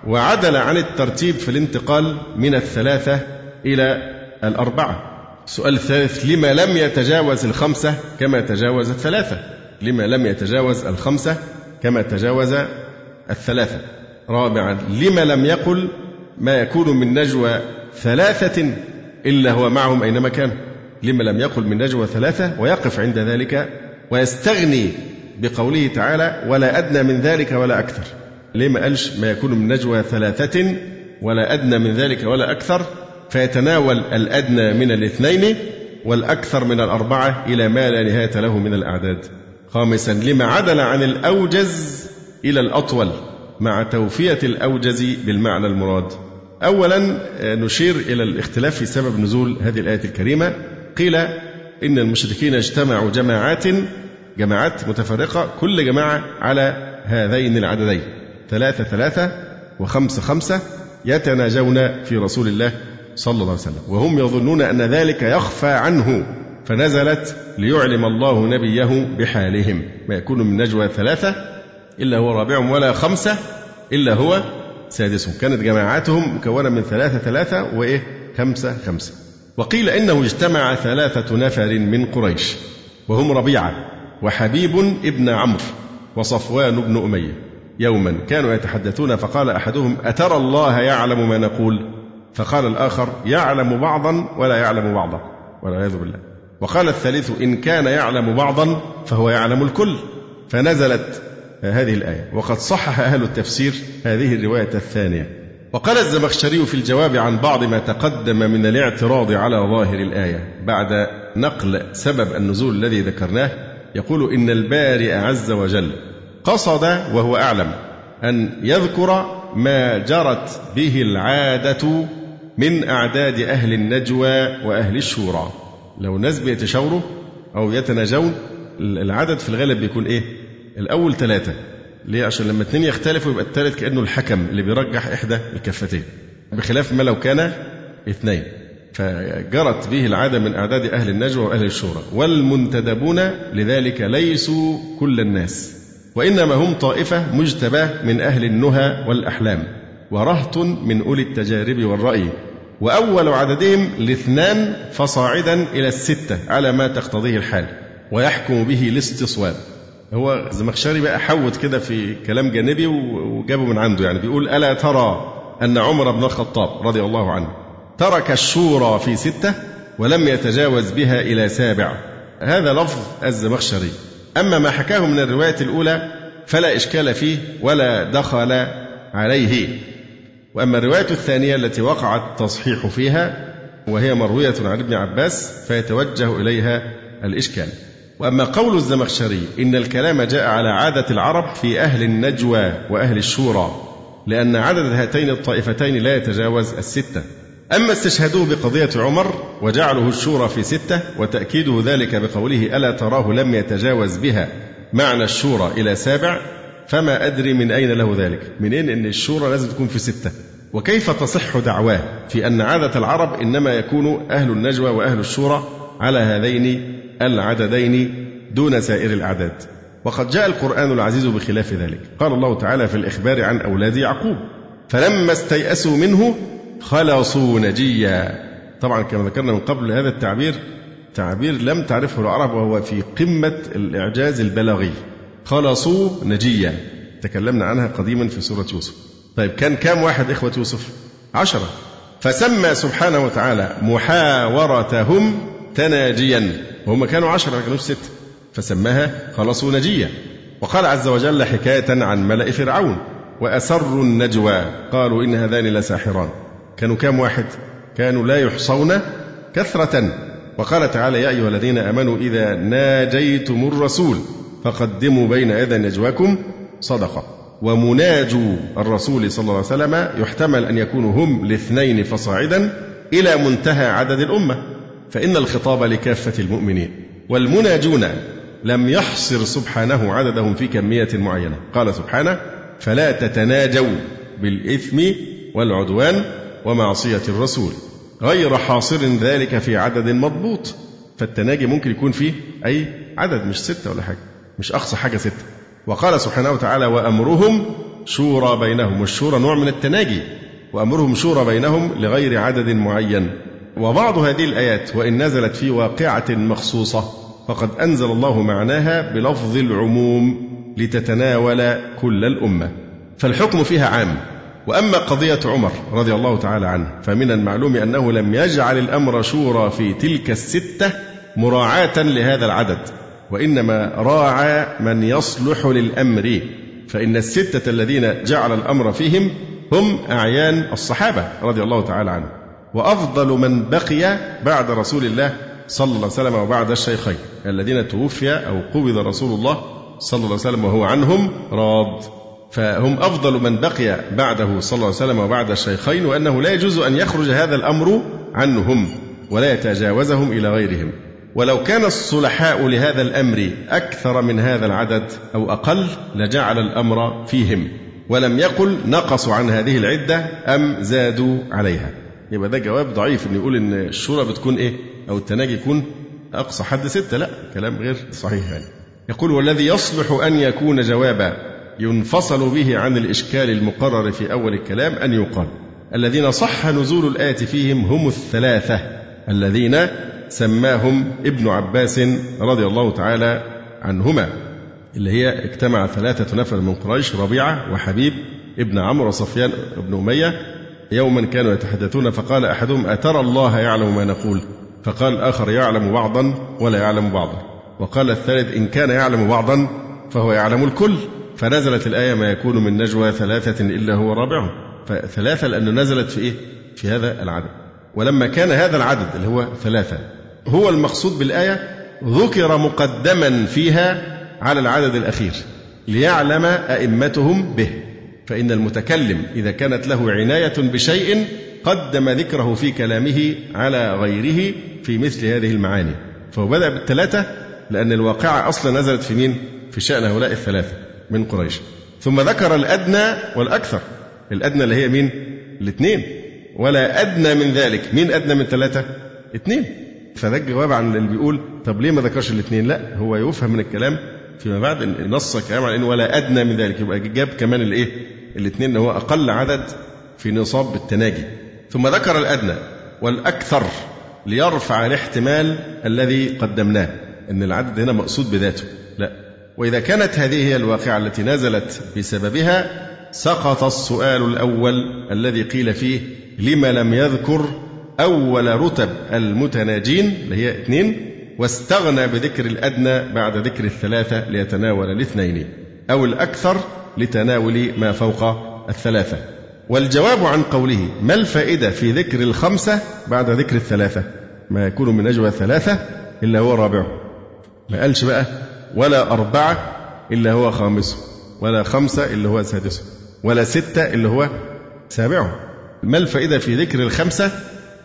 وعدل عن الترتيب في الانتقال من الثلاثة إلى الأربعة. السؤال الثالث لما لم يتجاوز الخمسة كما تجاوز الثلاثة؟ لما لم يتجاوز الخمسة كما تجاوز الثلاثة. رابعا لما لم يقل ما يكون من نجوى ثلاثة إلا هو معهم أينما كان. لما لم يقل من نجوى ثلاثة ويقف عند ذلك ويستغني بقوله تعالى ولا أدنى من ذلك ولا أكثر. ليه ما قالش ما يكون من نجوى ثلاثة ولا أدنى من ذلك ولا أكثر؟ فيتناول الأدنى من الاثنين والأكثر من الأربعة إلى ما لا نهاية له من الأعداد. خامسا لما عدل عن الأوجز إلى الأطول مع توفية الأوجز بالمعنى المراد. أولا نشير إلى الاختلاف في سبب نزول هذه الآية الكريمة. قيل إن المشركين اجتمعوا جماعات جماعات متفرقة كل جماعة على هذين العددين ثلاثة ثلاثة وخمسة خمسة يتناجون في رسول الله صلى الله عليه وسلم. وهم يظنون أن ذلك يخفى عنه فنزلت ليعلم الله نبيه بحالهم. ما يكون من نجوى ثلاثة إلا هو رابعهم ولا خمسة إلا هو سادسهم. كانت جماعاتهم مكونة من ثلاثة ثلاثة وإيه؟ خمسة خمسة. وقيل إنه اجتمع ثلاثة نفر من قريش وهم ربيعة وحبيب ابن عمرو وصفوان بن أمية. يوما كانوا يتحدثون فقال أحدهم أترى الله يعلم ما نقول؟ فقال الآخر يعلم بعضا ولا يعلم بعضا. والعياذ بالله. وقال الثالث إن كان يعلم بعضا فهو يعلم الكل. فنزلت هذه الآية. وقد صحح أهل التفسير هذه الرواية الثانية. وقال الزمخشري في الجواب عن بعض ما تقدم من الاعتراض على ظاهر الآية. بعد نقل سبب النزول الذي ذكرناه يقول إن البارئ عز وجل قصد وهو أعلم أن يذكر ما جرت به العادة من أعداد أهل النجوى وأهل الشورى. لو الناس بيتشاوروا أو يتناجون العدد في الغالب بيكون إيه؟ الأول ثلاثة. ليه؟ عشان لما اثنين يختلفوا يبقى الثالث كأنه الحكم اللي بيرجح إحدى الكفتين بخلاف ما لو كان اثنين فجرت به العادة من أعداد أهل النجوى وأهل الشورى. والمنتدبون لذلك ليسوا كل الناس. وإنما هم طائفة مجتباة من أهل النهى والأحلام. ورهط من أولي التجارب والرأي. وأول عددهم الاثنان فصاعدا إلى الستة على ما تقتضيه الحال. ويحكم به الاستصواب. هو الزمخشري بقى حوت كده في كلام جانبي وجابه من عنده يعني بيقول ألا ترى أن عمر بن الخطاب رضي الله عنه ترك الشورى في ستة ولم يتجاوز بها إلى سابع. هذا لفظ الزمخشري. أما ما حكاه من الرواية الأولى فلا إشكال فيه ولا دخل عليه. وأما الرواية الثانية التي وقع التصحيح فيها وهي مروية عن ابن عباس فيتوجه إليها الإشكال. وأما قول الزمخشري إن الكلام جاء على عادة العرب في أهل النجوى وأهل الشورى لأن عدد هاتين الطائفتين لا يتجاوز الستة. أما استشهدوه بقضية عمر وجعله الشورى في ستة وتأكيده ذلك بقوله ألا تراه لم يتجاوز بها معنى الشورى إلى سابع فما أدري من أين له ذلك. منين أن الشورى لازم تكون في ستة؟ وكيف تصح دعواه في أن عادة العرب إنما يكون أهل النجوى وأهل الشورى على هذين العددين دون سائر الأعداد. وقد جاء القرآن العزيز بخلاف ذلك. قال الله تعالى في الإخبار عن أولاد يعقوب فلما استيأسوا منه خلصوا نجيا. طبعا كما ذكرنا من قبل هذا التعبير تعبير لم تعرفه العرب وهو في قمة الإعجاز البلاغي. خلصوا نجيا. تكلمنا عنها قديما في سورة يوسف. طيب كان كام واحد إخوة يوسف؟ عشرة. فسمى سبحانه وتعالى محاورتهم تناجيا. وهم كانوا عشرة ما كانوش ستة. فسماها خلصوا نجيا وقال عز وجل حكاية عن ملأ فرعون وأسروا النجوى. قالوا إن هذان لساحران. كانوا كام واحد؟ كانوا لا يحصون كثرة. وقال تعالى يا أيها الذين آمنوا إذا ناجيتم الرسول فقدموا بين يدي نجواكم صدقة. ومناجو الرسول صلى الله عليه وسلم يحتمل أن يكونوا هم لاثنين فصاعدا إلى منتهى عدد الأمة. فإن الخطاب لكافة المؤمنين والمناجون لم يحصر سبحانه عددهم في كمية معينة. قال سبحانه فلا تتناجوا بالإثم والعدوان ومعصية الرسول. غير حاصر ذلك في عدد مضبوط. فالتناجي ممكن يكون فيه أي عدد مش ستة ولا حاجة مش أقصى حاجة ستة. وقال سبحانه وتعالى وأمرهم شورى بينهم. والشورى نوع من التناجي. وأمرهم شورى بينهم لغير عدد معين. وبعض هذه الآيات وإن نزلت في واقعة مخصوصة فقد أنزل الله معناها بلفظ العموم لتتناول كل الأمة. فالحكم فيها عام. وأما قضية عمر رضي الله تعالى عنه فمن المعلوم أنه لم يجعل الأمر شورى في تلك الستة مراعاة لهذا العدد وإنما راعى من يصلح للأمر. فإن الستة الذين جعل الأمر فيهم هم أعيان الصحابة رضي الله تعالى عنهم. وأفضل من بقي بعد رسول الله صلى الله عليه وسلم وبعد الشيخين الذين توفي أو قبض رسول الله صلى الله عليه وسلم وهو عنهم راض. فهم أفضل من بقي بعده صلى الله عليه وسلم وبعد الشيخين وأنه لا يجوز أن يخرج هذا الأمر عنهم ولا يتجاوزهم إلى غيرهم. ولو كان الصلحاء لهذا الأمر أكثر من هذا العدد أو أقل لجعل الأمر فيهم ولم يقل نقصوا عن هذه العدة أم زادوا عليها. يبقى ده جواب ضعيف إن يقول إن الشورى بتكون إيه؟ أو التناجي يكون أقصى حد ستة. لا كلام غير صحيح يعني. يقول والذي يصلح أن يكون جوابا ينفصل به عن الإشكال المقرر في أول الكلام أن يقال الذين صح نزول الآية فيهم هم الثلاثة الذين سماهم ابن عباس رضي الله تعالى عنهما اللي هي اجتمع ثلاثة نفر من قريش ربيعة وحبيب ابن عمرو وصفيان بن أمية يوما كانوا يتحدثون فقال أحدهم أترى الله يعلم ما نقول؟ فقال الآخر يعلم بعضا ولا يعلم بعضا. وقال الثالث إن كان يعلم بعضا فهو يعلم الكل. فنزلت الآية ما يكون من نجوى ثلاثة إلا هو رابعهم. فثلاثة لأنه نزلت في إيه؟ في هذا العدد. ولما كان هذا العدد اللي هو ثلاثة هو المقصود بالآية ذكر مقدما فيها على العدد الأخير ليعلم أئمتهم به. فإن المتكلم إذا كانت له عناية بشيء قدم ذكره في كلامه على غيره في مثل هذه المعاني فهو بدأ بالثلاثة لأن الواقعة أصلا نزلت في مين؟ في شأن هؤلاء الثلاثة من قريش ثم ذكر الأدنى والأكثر الأدنى اللي هي مين؟ الاثنين ولا أدنى من ذلك مين أدنى من ثلاثة؟ اثنين فده الجواب عن اللي بيقول طب ليه ما ذكرش الاثنين؟ لا هو يفهم من الكلام فيما بعد نص كلام على انه ولا أدنى من ذلك يبقى جاب كمان الإيه؟ الاثنين اللي هو أقل عدد في نصاب بالتناجي ثم ذكر الأدنى والأكثر ليرفع الاحتمال الذي قدمناه إن العدد هنا مقصود بذاته. لا. وإذا كانت هذه هي الواقعة التي نزلت بسببها سقط السؤال الأول الذي قيل فيه لم لم يذكر أول رتب المتناجين؟ اللي هي اثنين. واستغنى بذكر الأدنى بعد ذكر الثلاثة ليتناول الاثنين. أو الأكثر لتناول ما فوق الثلاثة. والجواب عن قوله ما الفائدة في ذكر الخمسة بعد ذكر الثلاثة؟ ما يكون من نجوى ثلاثة إلا هو رابعه ما قالش بقى ولا أربعة إلا هو خامسه ولا خمسة إلا هو سادسه ولا ستة إلا هو سابعه ما الفائدة في ذكر الخمسة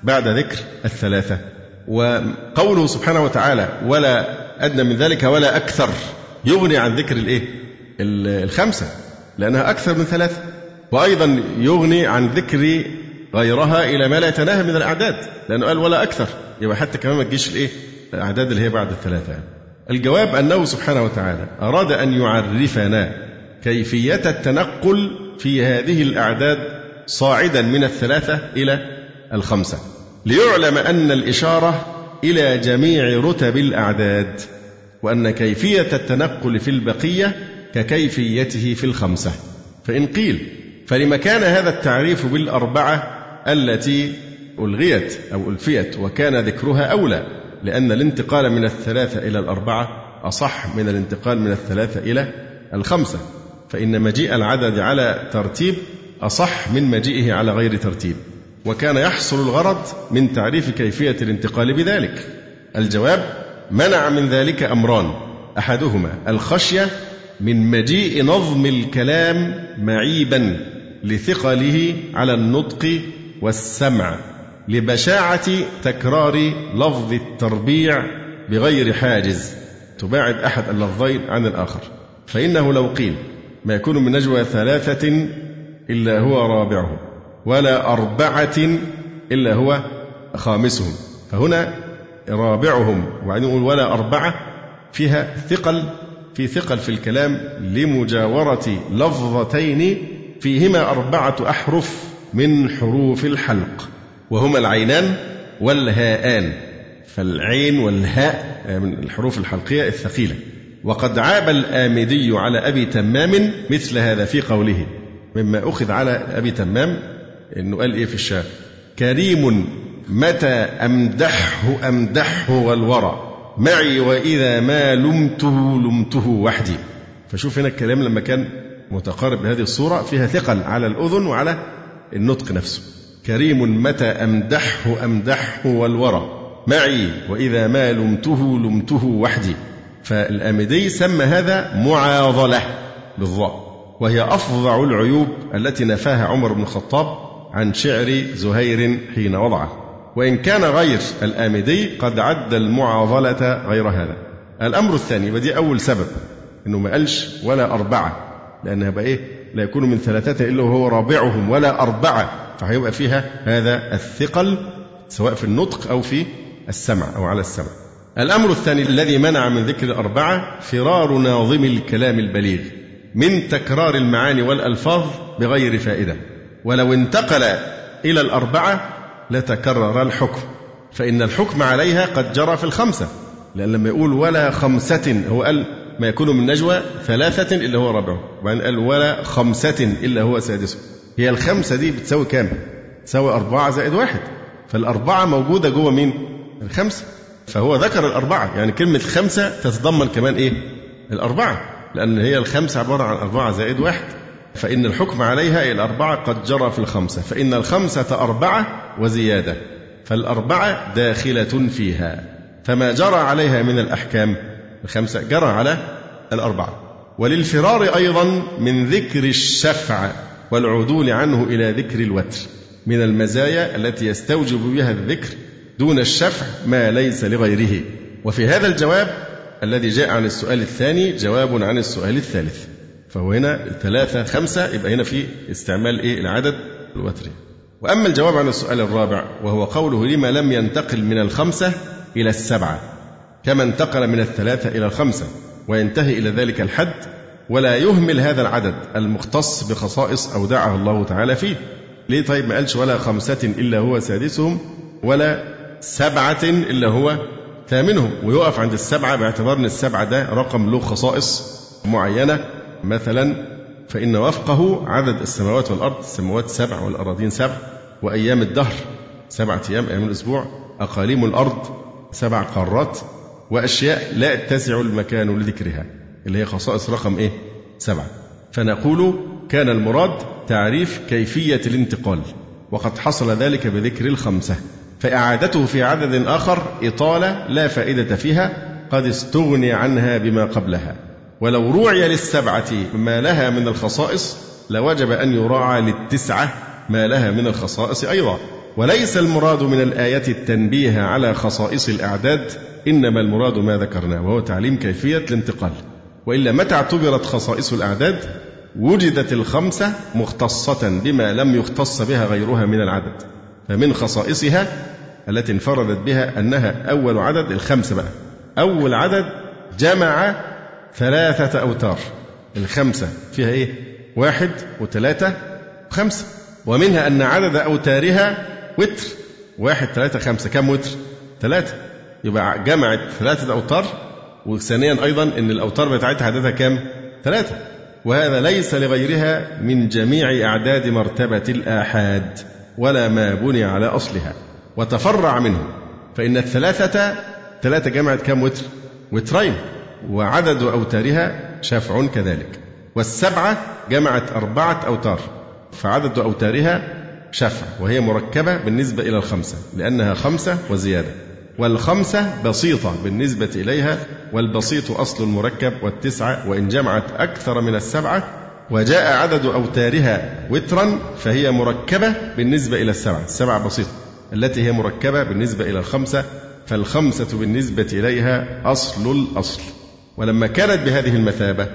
بعد ذكر الثلاثة؟ وقوله سبحانه وتعالى ولا أدنى من ذلك ولا أكثر يغني عن ذكر الإيه؟ الخمسة. لأنها أكثر من ثلاثة. وأيضا يغني عن ذكر غيرها إلى ما لا يتناهى من الأعداد لأنه قال ولا أكثر. يبقى حتى كمان ما تجيش الإيه؟ الأعداد اللي هي بعد الثلاثة يعني. الجواب أنه سبحانه وتعالى أراد أن يعرفنا كيفية التنقل في هذه الأعداد صاعدا من الثلاثة إلى الخمسة. ليعلم أن الإشارة إلى جميع رتب الأعداد وأن كيفية التنقل في البقية ككيفيته في الخمسة. فإن قيل فلما كان هذا التعريف بالأربعة التي ألغيت أو ألفيت وكان ذكرها أولى لأن الانتقال من الثلاثة إلى الأربعة أصح من الانتقال من الثلاثة إلى الخمسة. فإن مجيء العدد على ترتيب أصح من مجيئه على غير ترتيب. وكان يحصل الغرض من تعريف كيفية الانتقال بذلك. الجواب منع من ذلك أمران. أحدهما الخشية من مجيء نظم الكلام معيبا لثقله على النطق والسمع لبشاعة تكرار لفظ التربيع بغير حاجز. تباعد أحد اللفظين عن الآخر. فإنه لو قيل ما يكون من نجوى ثلاثة إلا هو رابعهم ولا أربعة إلا هو خامسهم فهنا رابعهم. وبعدين نقول ولا أربعة فيها ثقل في ثقل في الكلام لمجاورة لفظتين فيهما أربعة أحرف من حروف الحلق وهما العينان والهاءان فالعين والهاء من الحروف الحلقية الثقيلة. وقد عاب الآمدي على أبي تمام مثل هذا في قوله مما أخذ على أبي تمام أنه قال إيه في الشعر؟ كريم متى أمدحه أمدحه والورى. معي وإذا ما لمته لمته وحدي. فشوف هنا الكلام لما كان متقارب بهذه الصورة فيها ثقل على الأذن وعلى النطق نفسه. كريم متى أمدحه أمدحه والورى. معي وإذا ما لمته لمته وحدي. فالآمدي سمى هذا معاضلة بالضاء. وهي أفظع العيوب التي نفاها عمر بن الخطاب عن شعر زهير حين وضعه. وإن كان غير الآمدي قد عد المعاضلة غير هذا. الأمر الثاني ودي أول سبب أنه ما قالش ولا أربعة لأنها بقى إيه؟ لا يكون من ثلاثة إلا وهو رابعهم ولا أربعة فهيبقى فيها هذا الثقل سواء في النطق أو في السمع أو على السمع. الأمر الثاني الذي منع من ذكر الأربعة فرار ناظم الكلام البليغ من تكرار المعاني والألفاظ بغير فائدة. ولو انتقل إلى الأربعة لتكرر الحكم. فإن الحكم عليها قد جرى في الخمسة. لأن لما يقول ولا خمسة هو قال ما يكون من نجوى ثلاثة إلا هو رابعه وبعدين قال ولا خمسة إلا هو سادسه. هي الخمسة دي بتساوي كام؟ تساوي أربعة زائد واحد. فالأربعة موجودة جوه مين؟ الخمسة. فهو ذكر الأربعة. يعني كلمة خمسة تتضمن كمان إيه؟ الأربعة. لأن هي الخمسة عبارة عن أربعة زائد واحد. فإن الحكم عليها الأربعة قد جرى في الخمسة فإن الخمسة أربعة وزيادة فالأربعة داخلة فيها فما جرى عليها من الأحكام الخمسة جرى على الأربعة. وللفرار أيضا من ذكر الشفع والعدول عنه إلى ذكر الوتر من المزايا التي يستوجب بها الذكر دون الشفع ما ليس لغيره. وفي هذا الجواب الذي جاء عن السؤال الثاني جواب عن السؤال الثالث. فهو هنا ثلاثة خمسة يبقى هنا في استعمال إيه؟ العدد الوتري. وأما الجواب عن السؤال الرابع وهو قوله لما لم ينتقل من الخمسة إلى السبعة؟ كما انتقل من الثلاثة إلى الخمسة وينتهي إلى ذلك الحد ولا يهمل هذا العدد المختص بخصائص أودعها الله تعالى فيه. ليه طيب ما قالش ولا خمسة إلا هو سادسهم ولا سبعة إلا هو ثامنهم؟ ويقف عند السبعة باعتبار أن السبعة ده رقم له خصائص معينة. مثلا فإن وفقه عدد السماوات والأرض السماوات سبع والأراضين سبع وأيام الدهر سبعة أيام أيام الأسبوع أقاليم الأرض سبع قارات وأشياء لا يتسع المكان لذكرها اللي هي خصائص رقم إيه؟ سبعة. فنقول كان المراد تعريف كيفية الانتقال وقد حصل ذلك بذكر الخمسة. فإعادته في عدد آخر إطالة لا فائدة فيها قد استغني عنها بما قبلها. ولو روعي للسبعة ما لها من الخصائص لوجب أن يراعى للتسعة ما لها من الخصائص أيضا. وليس المراد من الآية التنبيه على خصائص الأعداد إنما المراد ما ذكرناه وهو تعليم كيفية الانتقال. وإلا متى اعتبرت خصائص الأعداد؟ وجدت الخمسة مختصة بما لم يختص بها غيرها من العدد. فمن خصائصها التي انفردت بها أنها أول عدد الخمسة بقى. أول عدد جمع ثلاثة أوتار. الخمسة فيها إيه؟ واحد وثلاثة وخمسة ومنها أن عدد أوتارها وتر. واحد ثلاثة خمسة. كم وتر؟ ثلاثة. يبقى جمعت ثلاثة أوتار. وثانيا أيضا أن الأوتار بتاعتها عددها كم؟ ثلاثة. وهذا ليس لغيرها من جميع أعداد مرتبة الآحاد ولا ما بني على أصلها. وتفرع منه. فإن الثلاثة ثلاثة جمعت كم وتر؟ وترين. وعدد أوتارها شفع كذلك. والسبعة جمعت أربعة أوتار فعدد أوتارها شفع وهي مركبة بالنسبة إلى الخمسة لأنها خمسة وزيادة. والخمسة بسيطة بالنسبة إليها والبسيط أصل المركب والتسعة وإن جمعت أكثر من السبعة وجاء عدد أوتارها وترا فهي مركبة بالنسبة إلى السبعة السبعة بسيطة التي هي مركبة بالنسبة إلى الخمسة فالخمسة بالنسبة إليها أصل الأصل. ولما كانت بهذه المثابة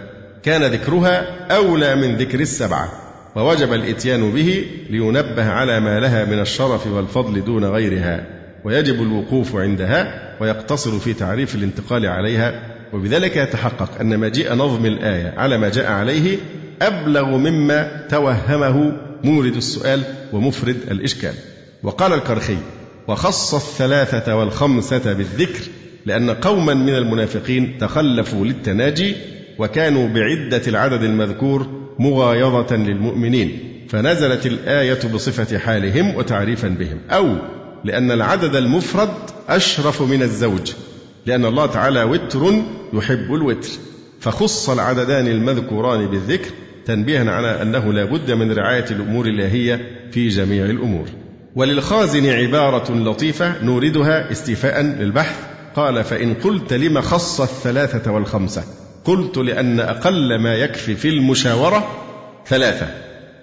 كان ذكرها أولى من ذكر السبعة ووجب الإتيان به لينبه على ما لها من الشرف والفضل دون غيرها ويجب الوقوف عندها ويقتصر في تعريف الانتقال عليها وبذلك يتحقق أن مجيء نظم الآية على ما جاء عليه أبلغ مما توهمه مورد السؤال ومفرد الإشكال. وقال الكرخي وخص الثلاثة والخمسة بالذكر لأن قوما من المنافقين تخلفوا للتناجي وكانوا بعدة العدد المذكور مغايظة للمؤمنين فنزلت الآية بصفة حالهم وتعريفا بهم. أو لأن العدد المفرد أشرف من الزوج لأن الله تعالى وتر يحب الوتر. فخص العددان المذكوران بالذكر تنبيها على أنه لا بد من رعاية الأمور الإلهية في جميع الأمور. وللخازن عبارة لطيفة نوردها استيفاء للبحث قال فإن قلت لم خص الثلاثة والخمسة؟ قلت لأن أقل ما يكفي في المشاورة ثلاثة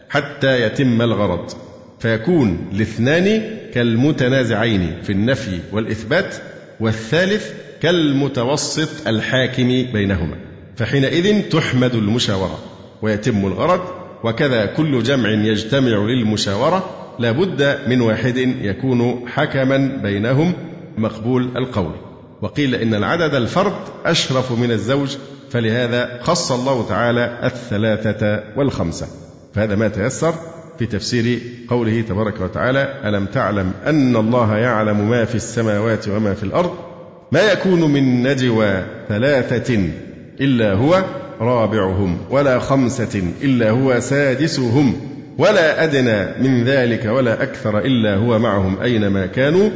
حتى يتم الغرض فيكون الاثنان كالمتنازعين في النفي والإثبات والثالث كالمتوسط الحاكم بينهما. فحينئذ تحمد المشاورة ويتم الغرض وكذا كل جمع يجتمع للمشاورة لا بد من واحد يكون حكما بينهم مقبول القول. وقيل إن العدد الفرد أشرف من الزوج فلهذا خص الله تعالى الثلاثة والخمسة. فهذا ما تيسر في تفسير قوله تبارك وتعالى ألم تعلم أن الله يعلم ما في السماوات وما في الأرض؟ ما يكون من نجوى ثلاثة إلا هو رابعهم ولا خمسة إلا هو سادسهم ولا أدنى من ذلك ولا أكثر إلا هو معهم أينما كانوا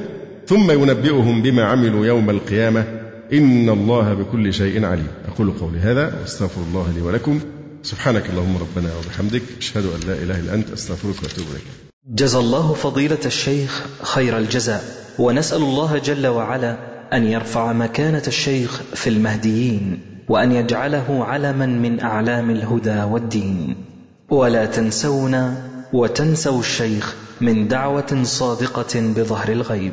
ثم ينبئهم بما عملوا يوم القيامة. إن الله بكل شيء عليم. أقول قولي هذا وأستغفر الله لي ولكم. سبحانك اللهم ربنا وبحمدك. أشهد أن لا إله إلا أنت. أستغفرك وأتوب إليك. جزى الله فضيلة الشيخ خير الجزاء. ونسأل الله جل وعلا أن يرفع مكانة الشيخ في المهديين وأن يجعله علما من أعلام الهدى والدين. ولا تنسونا وتنسوا الشيخ من دعوة صادقة بظهر الغيب.